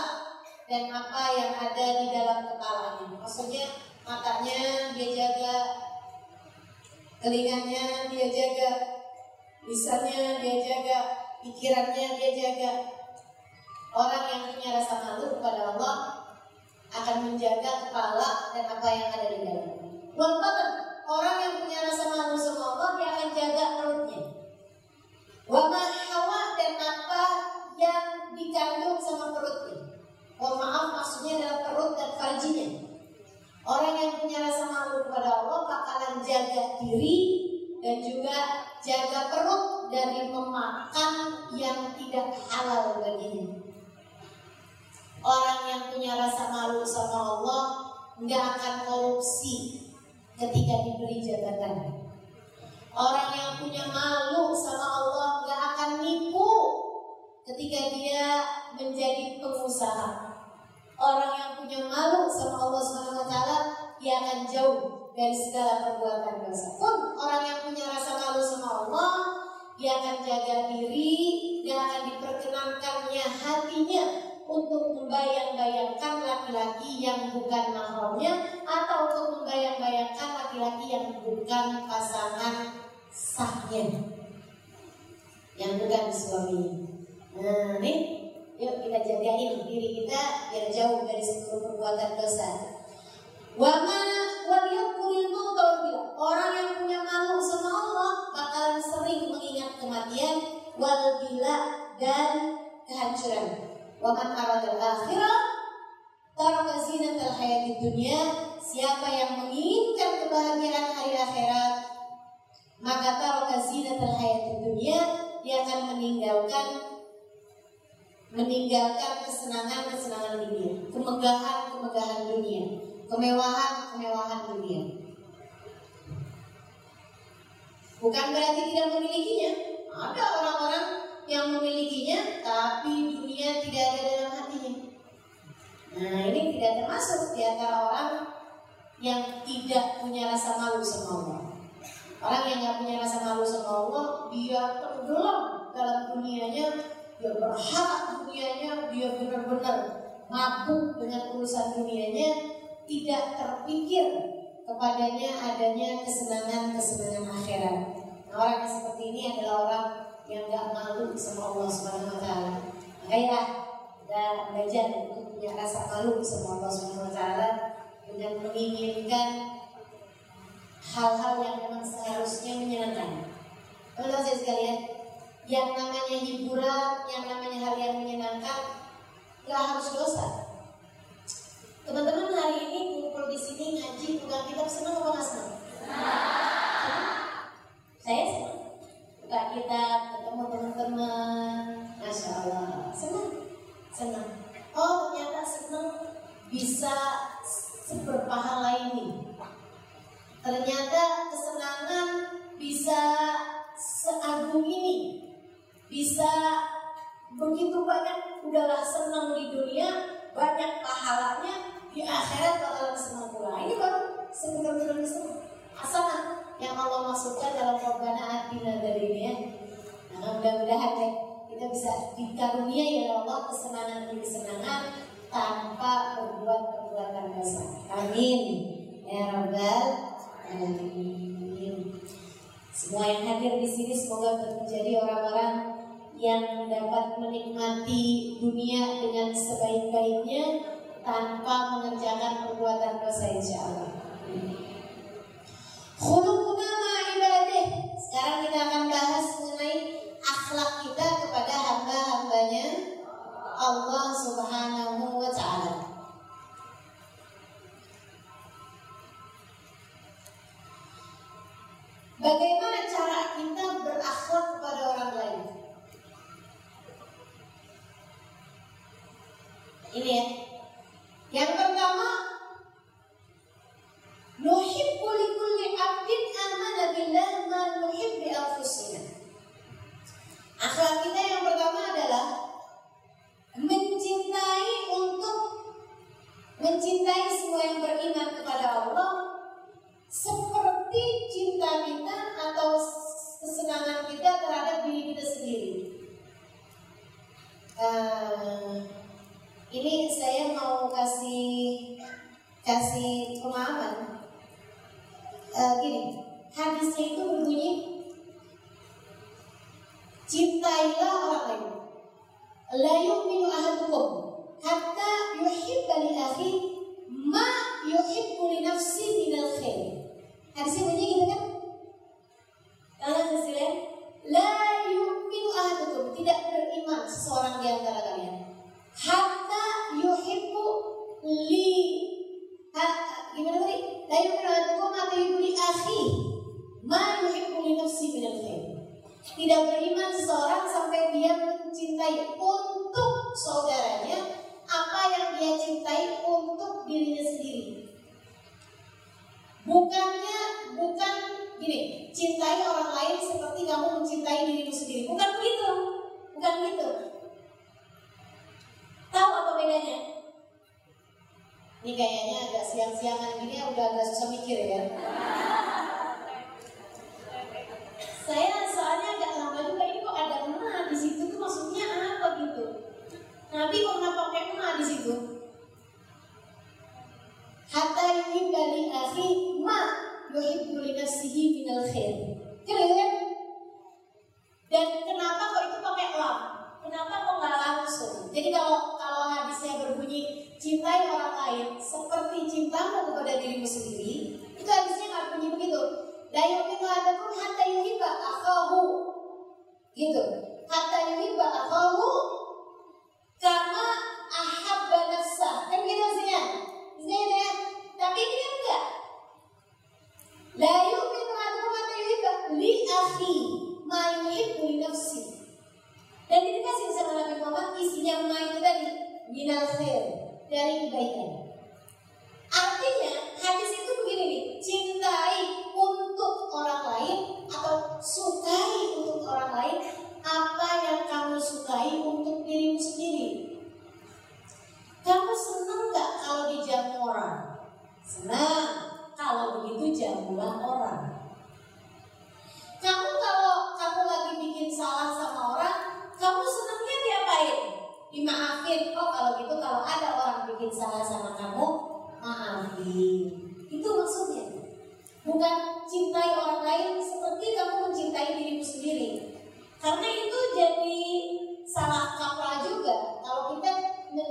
dan apa yang ada di dalam kepalanya. Maksudnya matanya dia jaga, telinganya dia jaga, lisannya dia jaga, pikirannya dia jaga. Orang yang punya rasa malu kepada Allah akan menjaga kepala dan apa yang ada di dalam. Buat orang yang punya rasa malu sama Allah dia akan jaga perutnya. Wama hawa dan apa yang dikandung sama perutnya. Oh maaf maksudnya adalah perut dan farjinya. Orang yang punya rasa malu kepada Allah bakalan jaga diri dan juga jaga perut dari memakan yang tidak halal baginya. Orang yang punya rasa malu sama Allah nggak akan korupsi ketika diberi jabatan. Orang yang punya malu sama Allah nggak akan nipu ketika dia menjadi pengusaha. Orang yang punya malu sama Allah taala, dia akan jauh dari segala perbuatan dosa. Pun orang yang punya rasa malu sama Allah, dia akan jaga diri, dia akan diperkenankannya hatinya untuk membayang-bayangkan laki-laki yang bukan mahramnya atau untuk membayang-bayangkan laki-laki yang bukan pasangan sahnya yang bukan suami. Nah, nih, yuk kita jagain diri kita biar jauh dari seluruh perbuatan dosa. Wa mana waliyaqulil mauta Orang yang punya malu sama Allah bakalan sering mengingat kematian wal bila dan kehancuran. Wa man aradal akhirah taraka zinatal hayatid dunya. Siapa yang menginginkan kebahagiaan hari akhirat, maka taraka zinatal hayatid dunya, dia akan meninggalkan meninggalkan kesenangan-kesenangan dunia, kemegahan-kemegahan dunia, kemewahan-kemewahan dunia. Bukan berarti tidak memilikinya. Ada orang-orang yang memilikinya, tapi dunia tidak ada dalam hatinya. Nah, ini tidak termasuk di antara orang yang tidak punya rasa malu sama Allah. Orang yang nggak punya rasa malu sama Allah, dia tenggelam dalam dunianya, dia berharap dunianya, dia benar-benar mabuk dengan urusan dunianya, tidak terpikir kepadanya adanya kesenangan-kesenangan akhirat. Nah, orang yang seperti ini adalah orang yang gak malu sama Allah Subhanahu Wa Taala. Makanya kita belajar untuk punya rasa malu sama Allah Subhanahu Wa Taala dengan menginginkan hal-hal yang memang seharusnya menyenangkan. Teman-teman saya sekalian, yang namanya hiburan, yang namanya hal yang menyenangkan, gak harus dosa. Teman-teman hari ini kumpul di sini ngaji buka kitab senang apa nggak senang? Saya senang. Buka kitab, ketemu teman-teman, masya Allah, senang, senang. Oh ternyata senang bisa seberpahala ini. Ternyata kesenangan bisa seagung ini, bisa begitu banyak udahlah senang di dunia, banyak pahalanya, di akhirat bakalan senang pula. Ini baru sebenarnya senang. Hasanah yang Allah masukkan dalam Rabbana Atina dari ini ya. Nah, mudah-mudahan deh kita bisa dikaruniai oleh Allah kesenangan demi kesenangan tanpa berbuat perbuatan dosa. Amin. Ya Rabbal Alamin. Semua yang hadir di sini semoga menjadi orang-orang yang dapat menikmati dunia dengan sebaik-baiknya tanpa mengerjakan perbuatan dosa insya Allah. Khulukuna. Sekarang kita akan bahas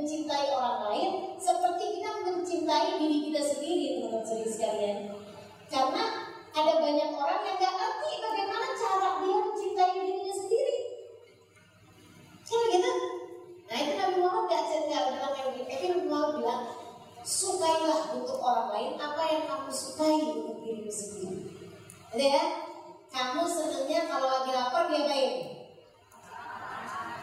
mencintai orang lain seperti kita mencintai diri kita sendiri, teman-teman sekalian. Karena ada banyak orang yang gak ngerti bagaimana cara dia mencintai dirinya sendiri. Coba gitu. Nah itu Nabi Muhammad gak cerita bilang kayak begini. Tapi Nabi Muhammad bilang, sukailah untuk orang lain apa yang kamu sukai untuk dirimu sendiri. Ada ya? Kamu senangnya kalau lagi lapar dia baik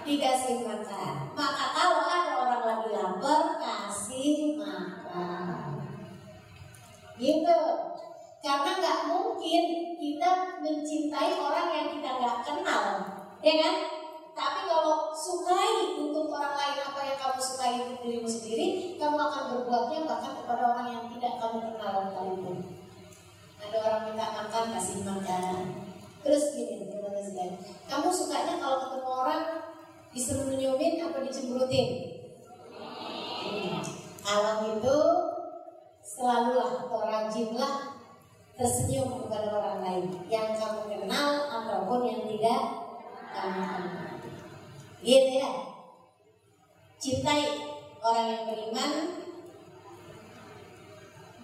dikasih makan. Maka kalau ada orang lagi lapar, kasih makan. Gitu. Karena nggak mungkin kita mencintai orang yang kita nggak kenal, ya kan? Tapi kalau sukai untuk orang lain apa yang kamu sukai untuk dirimu sendiri, kamu akan berbuatnya bahkan kepada orang yang tidak kamu kenal sekalipun. Ada orang minta makan, kasih makan. Terus gini, teman-teman sekalian, kamu sukanya kalau ketemu orang disuruh dicemburutin? Hmm. Kalau gitu, selalulah atau rajinlah tersenyum kepada orang lain yang kamu kenal ataupun yang tidak kamu kenal. Gitu ya. Cintai orang yang beriman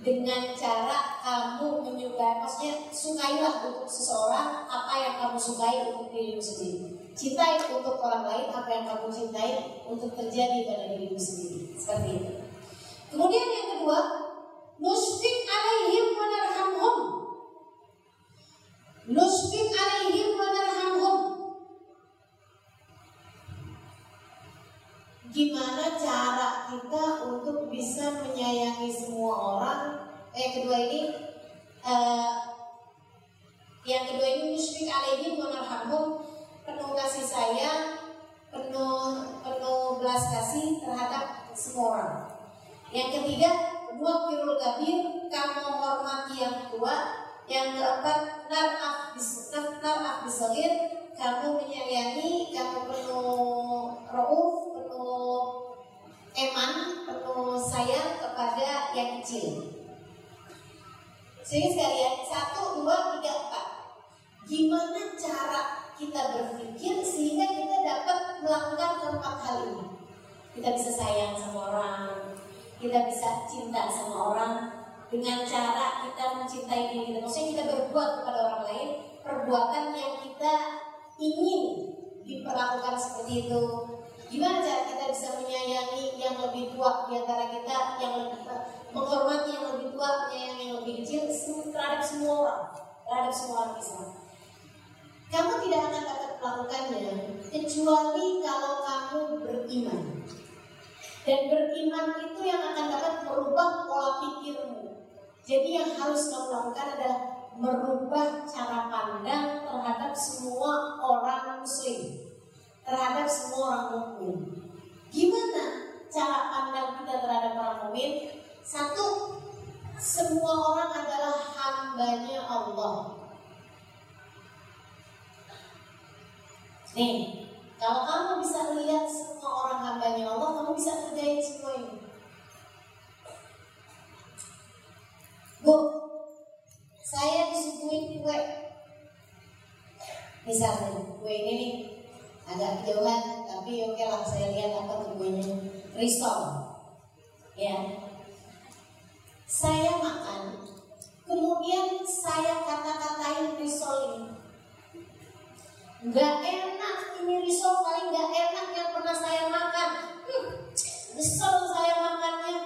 dengan cara kamu menyukai, maksudnya sukailah untuk seseorang apa yang kamu sukai untuk dirimu sendiri. Cintai untuk orang lain apa yang kamu cintai untuk terjadi pada dirimu sendiri. Seperti itu. Kemudian yang kedua, nusfik alaihim wa narhamhum. Nusfik alaihim wa narhamhum. Gimana cara kita untuk bisa menyayangi semua orang? Eh kedua ini eh, yang kedua ini nusfik alaihim wa narhamhum penuh kasih sayang, penuh penuh belas kasih terhadap semua orang. Yang ketiga, dua kirul kabir, kamu menghormati yang tua. Yang keempat, naraf naraf bisolir, kamu menyayangi, kamu penuh rauf, penuh eman, penuh sayang kepada yang kecil. Sehingga sekalian, satu, dua, tiga, empat. Gimana cara kita berpikir sehingga kita dapat melakukan keempat hal ini? Kita bisa sayang sama orang, kita bisa cinta sama orang dengan cara kita mencintai diri kita. Maksudnya kita berbuat kepada orang lain perbuatan yang kita ingin diperlakukan seperti itu. Gimana cara kita bisa menyayangi yang lebih tua di antara kita, yang lebih menghormati yang lebih tua, menyayangi yang lebih kecil terhadap semua orang, terhadap semua orang Islam. Kamu tidak akan dapat melakukannya kecuali kalau kamu beriman. Dan beriman itu yang akan dapat merubah pola pikirmu. Jadi yang harus kamu lakukan adalah merubah cara pandang terhadap semua orang muslim, terhadap semua orang mukmin. Gimana cara pandang kita terhadap orang mukmin? Satu, semua orang adalah hambanya Allah. Nih, kalau kamu bisa lihat semua orang hambanya Allah, kamu bisa kerjain semua ini. Bu, saya disuguhin kue. Misalnya, kue ini nih agak kejauhan, tapi ya oke lah saya lihat apa tuh kuenya. Risol, ya. Saya makan, kemudian saya kata-katain risol ini nggak enak ini risol paling nggak enak yang pernah saya makan. Hmm, besar saya makannya.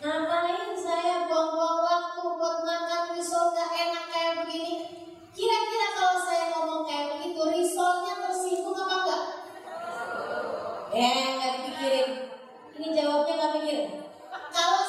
Ngapain saya buang-buang waktu buat makan risol nggak enak kayak begini? Kira-kira kalau saya ngomong kayak begitu risolnya tersinggung apa enggak? Eh, nggak dipikirin. Ini jawabnya nggak pikirin. Kalau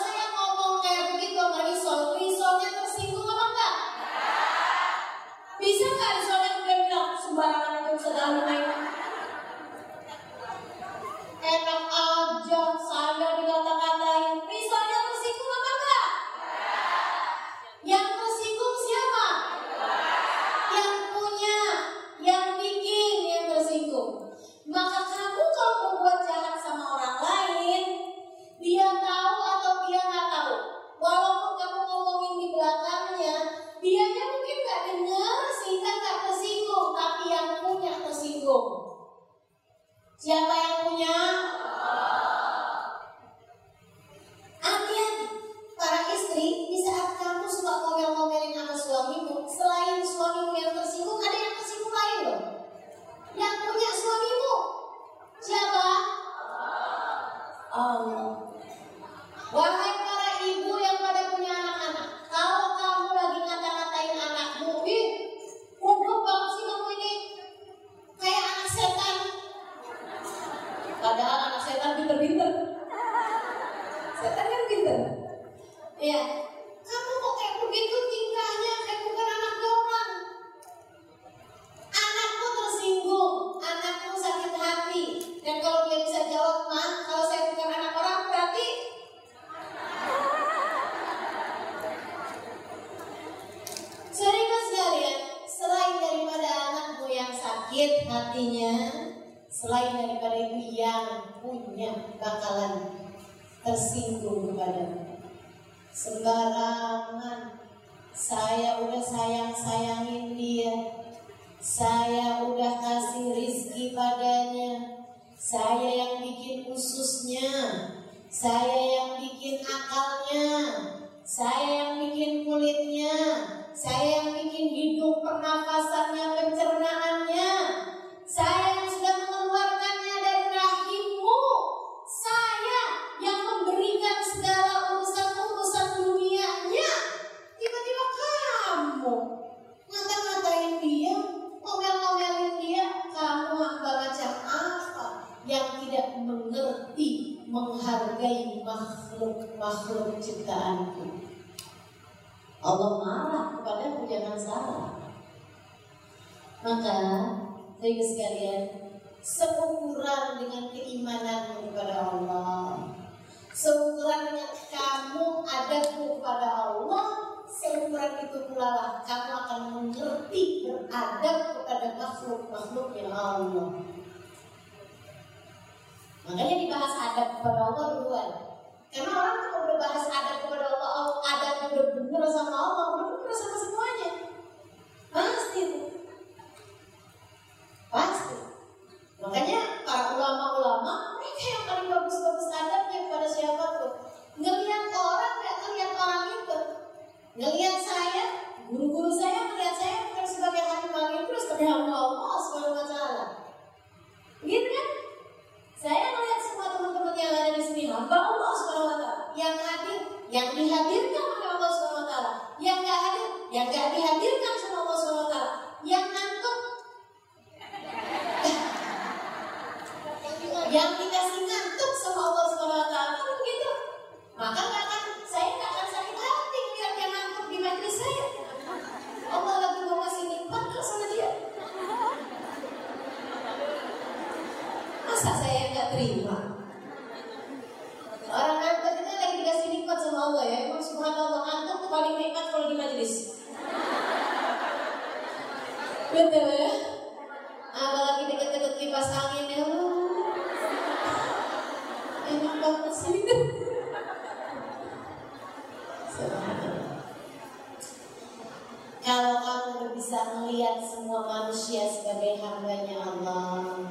manusia sebagai hambanya Allah,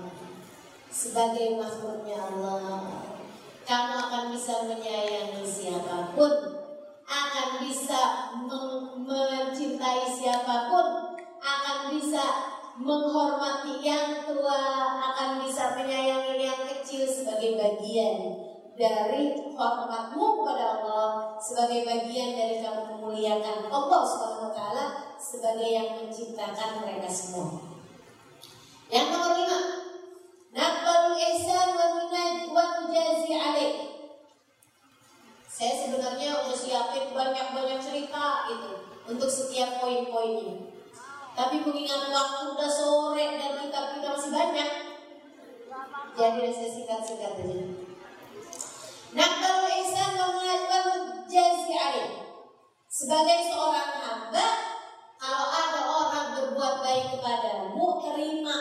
sebagai makhluknya Allah, kamu akan bisa menyayangi siapa pun, akan bisa mencintai siapa pun, akan bisa menghormati yang tua, akan bisa menyayangi yang kecil sebagai bagian dari hormatmu kepada Allah sebagai bagian dari kamu memuliakan Allah Subhanahu wa taala sebagai yang menciptakan mereka semua. Yang nomor lima, naqbalul ihsan wa nujazi alaih. Saya sebenarnya udah siapin banyak-banyak cerita itu untuk setiap poin-poinnya. Tapi mengingat waktu udah sore dan kitab kita masih banyak, jadi saya singkat-singkat aja. Nakal ihsan wa jazi Sebagai seorang hamba, kalau ada orang berbuat baik kepadamu, terima.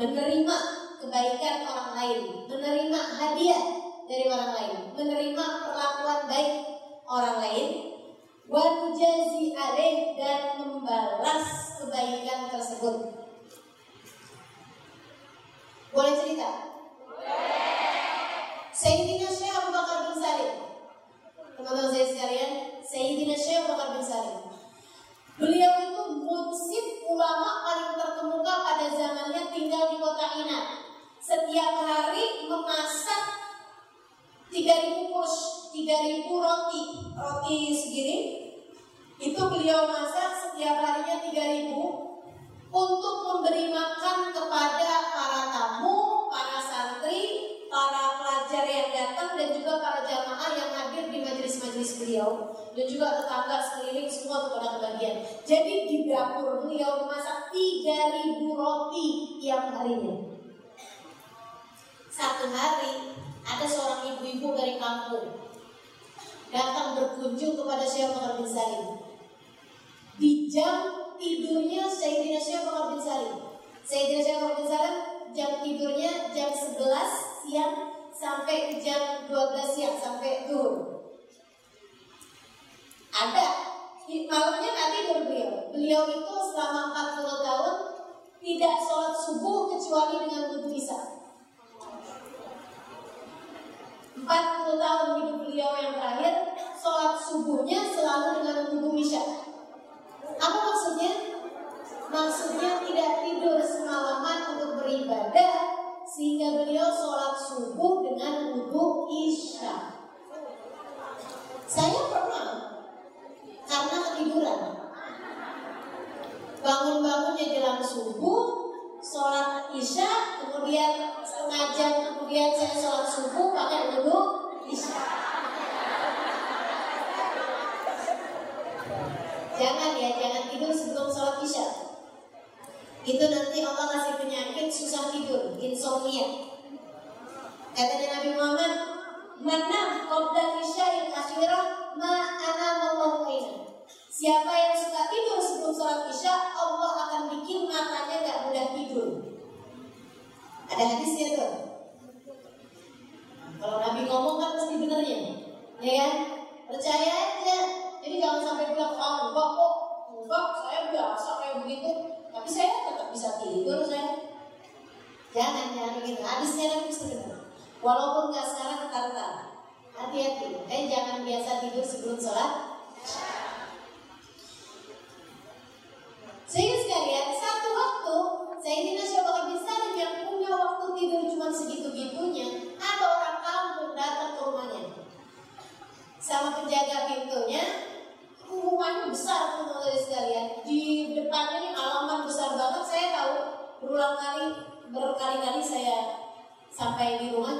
Menerima kebaikan orang lain, menerima hadiah dari orang lain, menerima perlakuan baik orang lain, wa jazi dan membalas kebaikan tersebut. Boleh cerita? Sayyidina Syekh Abu Bakar bin Salim. Teman-teman saya sekalian, Sayyidina Syekh Abu Bakar bin Salim. Beliau itu munsif ulama paling terkemuka pada zamannya tinggal di kota Inat. Setiap hari memasak 3000 kurs, 3000 roti, roti segini. Itu beliau masak setiap harinya 3000 untuk memberi makan kepada para tamu, para santri, para pelajar yang datang dan juga para jamaah yang hadir di majelis-majelis beliau dan juga tetangga sekeliling semua kepada kebagian. Jadi di dapur beliau memasak 3000 roti tiap harinya. Satu hari ada seorang ibu-ibu dari kampung datang berkunjung kepada Syekh Bakar bin Salim. Di jam tidurnya Sayyidina Syekh Bakar bin Salim. Sayyidina Syekh Bakar bin Salim jam tidurnya jam 11 siang sampai jam 12 siang sampai turun. Ada malamnya nanti tidur beliau. Beliau itu selama 40 tahun tidak sholat subuh kecuali dengan wudhu isya. 40 tahun hidup beliau yang terakhir sholat subuhnya selalu dengan wudhu isya. Apa maksudnya? Maksudnya tidak tidur semalaman untuk beribadah sehingga beliau sholat subuh dengan wudhu isya. Saya pernah karena ketiduran. Bangun-bangunnya jelang subuh, sholat isya, kemudian setengah jam kemudian saya sholat subuh pakai wudhu isya. Jangan ya, jangan tidur sebelum sholat isya itu nanti Allah kasih penyakit susah tidur, insomnia. Katanya Nabi Muhammad, "Mana qabla isya'il akhirah ma ana Siapa yang suka tidur sebelum sholat isya, Allah akan bikin matanya nggak mudah tidur. Ada hadisnya tuh. Kalau Nabi ngomong kan pasti benernya, ya kan? Percaya aja. Jadi jangan sampai bilang, ah enggak kok, enggak, saya biasa kayak begitu. Tapi saya tetap bisa tidur saya. Jangan jangan begitu. Hadisnya nanti benar. Walaupun nggak sekarang ketar Hati-hati. Eh jangan biasa tidur sebelum sholat. Sehingga sekalian satu waktu saya ini Syekh Bakar bin yang punya waktu tidur cuma segitu-gitunya, ada orang kampung datang ke rumahnya sama penjaga pintunya rumahnya besar teman-teman sekalian. Di depannya ini halaman besar banget saya tahu berulang kali berkali-kali saya sampai di rumahnya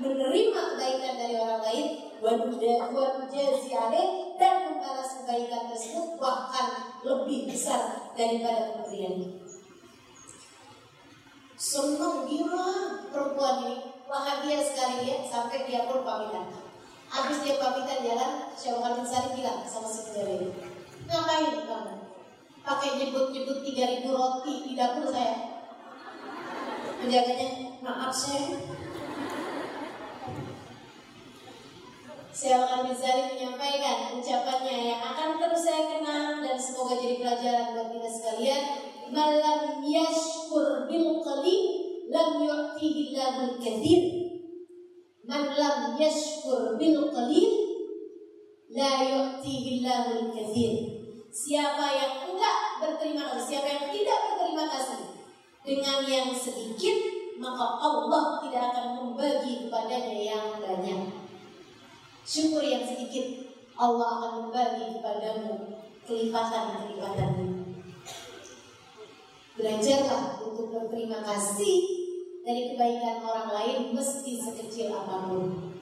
menerima kebaikan dari orang lain dan membalas kebaikan tersebut bahkan lebih besar daripada pemberian Senang gila perempuan ini bahagia sekali ya sampai dia pun pamitan. Habis dia pamitan jalan, Syawal bin bilang sama si ini. Ngapain kamu? Pakai jemput-jemput 3000 roti di dapur saya. Penjaganya, maaf saya, Saya akan Ghazali menyampaikan ucapannya yang akan terus saya kenang dan semoga jadi pelajaran buat kita sekalian. Malam yashkur bil qalil lam yu'tihi lahul kathir. Malam yashkur bil qalil la yu'tihi lahul kathir. Siapa yang enggak berterima kasih, siapa yang tidak berterima kasih dengan yang sedikit, maka Allah tidak akan membagi kepadanya yang banyak syukur yang sedikit Allah akan membagi kepadamu kelipatan-kelipatan ini. Belajarlah untuk berterima kasih dari kebaikan orang lain meski sekecil apa pun.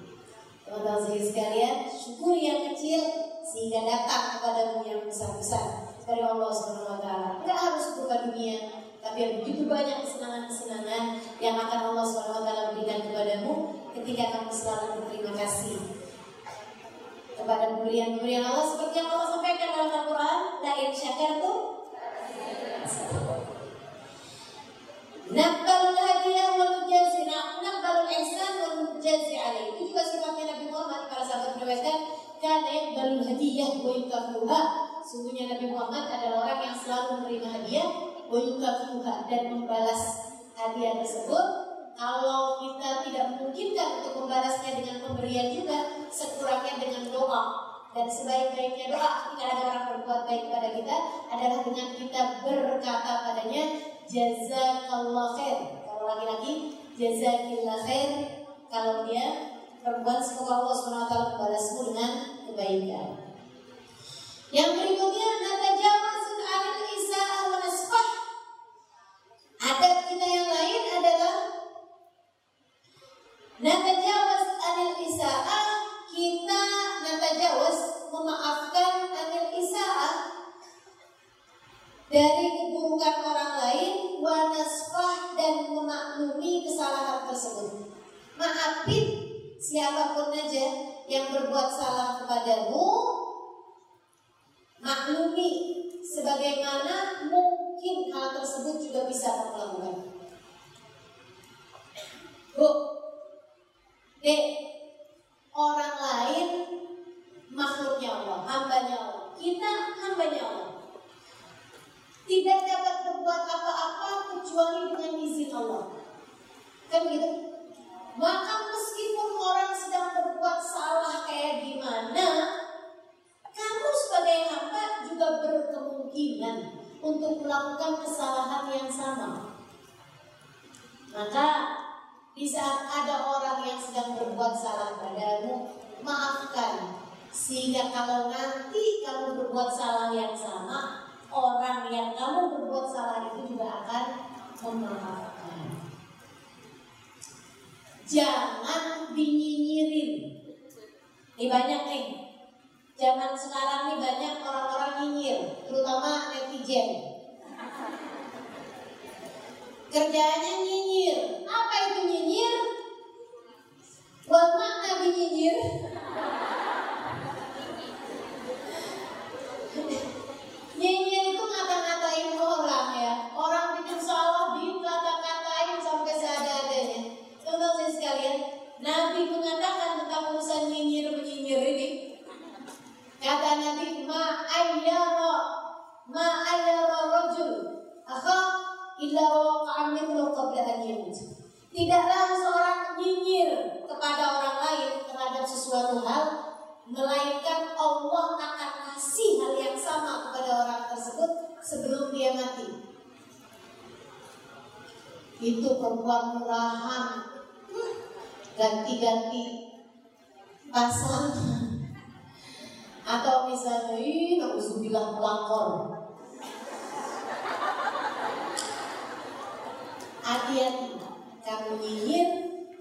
Teman-teman sekalian, syukur yang kecil sehingga datang kepadamu yang besar-besar dari Allah Subhanahu wa taala. Harus berupa dunia, tapi ada begitu banyak kesenangan-kesenangan yang akan Allah Subhanahu wa taala berikan kepadamu ketika kamu selalu berterima kasih kepada pemberian-pemberian Allah seperti yang Allah sampaikan dalam Al-Quran la in syakartum Naqbalul hadiah wa nujazi Naqbalul ihsan wa nujazi alaih. Itu juga sifatnya Nabi Muhammad Para sahabat meriwayatkan Karena yaqbalul hadiah wa yukafuha Sungguhnya Nabi Muhammad adalah orang yang selalu menerima hadiah Wa yukafuha Dan membalas hadiah tersebut kalau kita tidak memungkinkan untuk membalasnya dengan pemberian juga, sekurangnya dengan doa. Dan sebaik-baiknya doa ketika ada orang berbuat baik kepada kita adalah dengan kita berkata padanya jazakallah khair. Kalau laki-laki jazakillah khair. Kalau dia perempuan semoga Allah SWT membalasmu dengan kebaikan. Yang berikutnya natajawazun anil isa'ah wa nasfah. Adab kita yang lain adalah Natajawaz anil isa'ah Kita natajawaz Memaafkan anil isa'ah. Dari keburukan orang lain Wanasfah dan memaklumi kesalahan tersebut. Maafin siapa pun aja yang berbuat salah kepadamu. Maklumi sebagaimana mungkin hal tersebut juga bisa kamu lakukan. Bu, Dek, orang lain makhluknya Allah, hambanya Allah. Kita hambanya Allah. Tidak dapat berbuat apa-apa kecuali dengan izin Allah. Kan gitu? Maka meskipun orang sedang berbuat salah kayak gimana, kamu sebagai hamba juga berkemungkinan untuk melakukan kesalahan yang sama. Maka di saat ada orang yang sedang berbuat salah padamu, maafkan. Sehingga kalau nanti kamu berbuat salah yang sama, orang yang kamu berbuat salah itu juga akan memaafkan. Jangan dinyinyirin. Ini banyak nih. Zaman sekarang nih banyak orang-orang nyinyir, terutama netizen. Kerjanya nyinyir. Apa itu nyinyir? Buat makna nyinyir. nyinyir itu ngata-ngatain orang ya. Orang bikin salah dikata-katain sampai seadanya. Teman-teman sekalian, Nabi mengatakan tentang urusan nyinyir menyinyir ini. Kata Nabi, ma ayyara ma ayyara rajul akha illa waqa'a mithlu qabla an yamut. Tidaklah seorang nyinyir kepada orang lain terhadap sesuatu hal melainkan Allah akan kasih hal yang sama kepada orang tersebut sebelum dia mati. Itu perempuan murahan. Ganti-ganti pasangan atau misalnya ini bilang pelakor. Hati-hati kamu nyinyir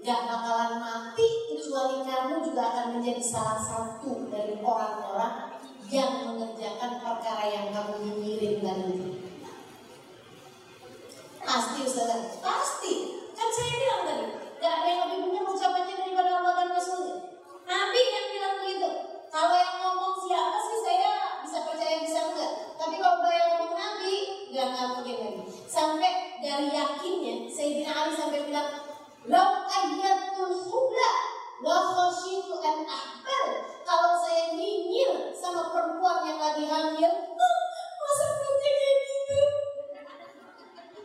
gak bakalan mati kecuali kamu juga akan menjadi salah satu dari orang-orang yang mengerjakan perkara yang kamu nyinyirin tadi. Pasti Ustaz pasti. Kan saya bilang tadi gak ada yang lebih benar ucapannya daripada Allah dan Rasulnya. Nabi yang bilang begitu. Kalau yang ngomong siapa sih saya bisa percaya bisa enggak. Tapi kalau udah yang ngomong Nabi gak mungkin lagi sampai dari yakinnya La khasyitu an ahbal Kalau saya nyinyir sama perempuan yang lagi hamil Masa perutnya kayak gitu?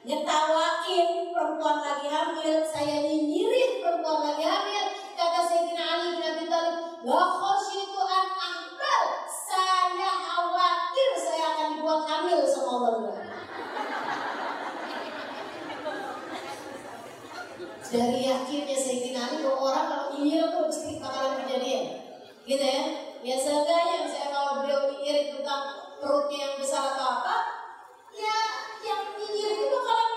Nyetawain perempuan lagi hamil Saya nyinyirin perempuan lagi hamil. Kata Sayyidina Ali bin Abi Thalib La khasyitu an ahbal Saya khawatir saya akan dibuat hamil sama Allah dari yakinnya Sayyidina Ali bahwa orang nyinyir itu pasti bakalan kejadian. Gitu ya. Biasa yang saya kalau beliau mikir tentang perutnya yang besar atau apa, ya yang nyinyir itu bakalan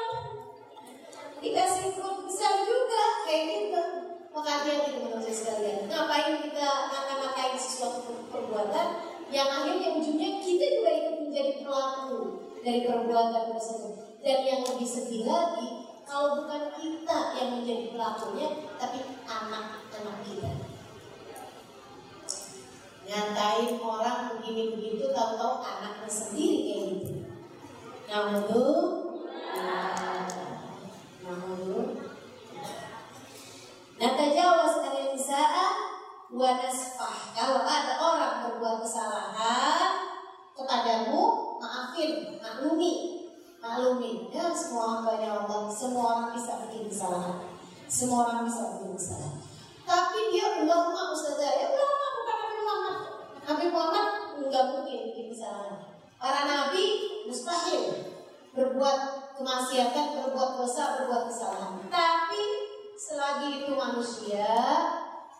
dikasih perut besar juga kayak gitu. Maka hati-hati teman-teman sekalian. Ngapain kita ngata-ngatain sesuatu perbuatan yang akhirnya ujungnya kita juga ikut menjadi pelaku dari perbuatan tersebut. Dan yang lebih sedih lagi, kalau bukan kita yang menjadi pelakunya, tapi anak-anak kita. Nyatain orang begini begitu, tahu-tahu anaknya sendiri kayak gitu. Namun Natajawas anil nisa'a wa. Kalau ada orang berbuat kesalahan kepadamu, maafin, maklumi. Maklumi. Ya, semua hambanya Allah, semua orang bisa bikin kesalahan. Semua orang bisa bikin kesalahan. Tapi dia ulama Ustazah, ya ulama bukan Nabi Muhammad. Nabi Muhammad nggak mungkin bikin kesalahan. Para nabi mustahil berbuat kemaksiatan, berbuat dosa, berbuat kesalahan. Tapi selagi itu manusia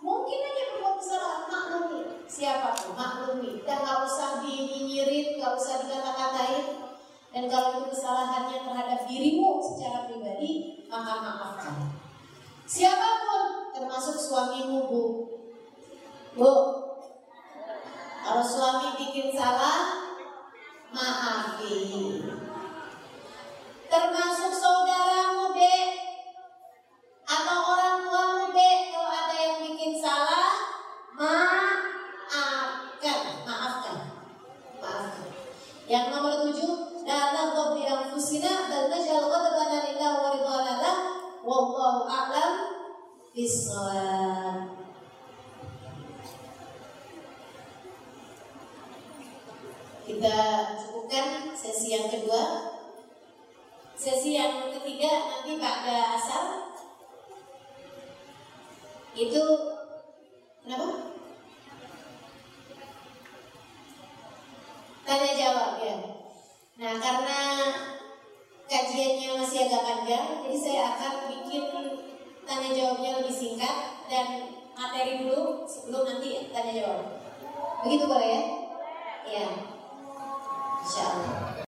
mungkin aja berbuat kesalahan maklumi siapa tuh maklumi dan nggak usah dinyinyirin nggak usah dikata-katain dan kalau itu kesalahannya terhadap dirimu secara pribadi maka maafkan. Siapa pun termasuk suamimu bu. Bu kalau suami bikin salah maafi. Termasuk saudaramu dek atau orang tuamu dek kalau ada yang bikin salah maafkan maafkan maafkan yang nomor tujuh la naghdab li anfusina bal naj'al ghadabana lillahi wa ridwana lah wallahu a'lam kita cukupkan sesi yang kedua sesi yang ketiga nanti pada asal itu kenapa? Tanya jawab ya. Nah karena kajiannya masih agak panjang, jadi saya akan bikin tanya jawabnya lebih singkat dan materi dulu sebelum nanti tanya jawab. Begitu boleh ya? Iya. Insya.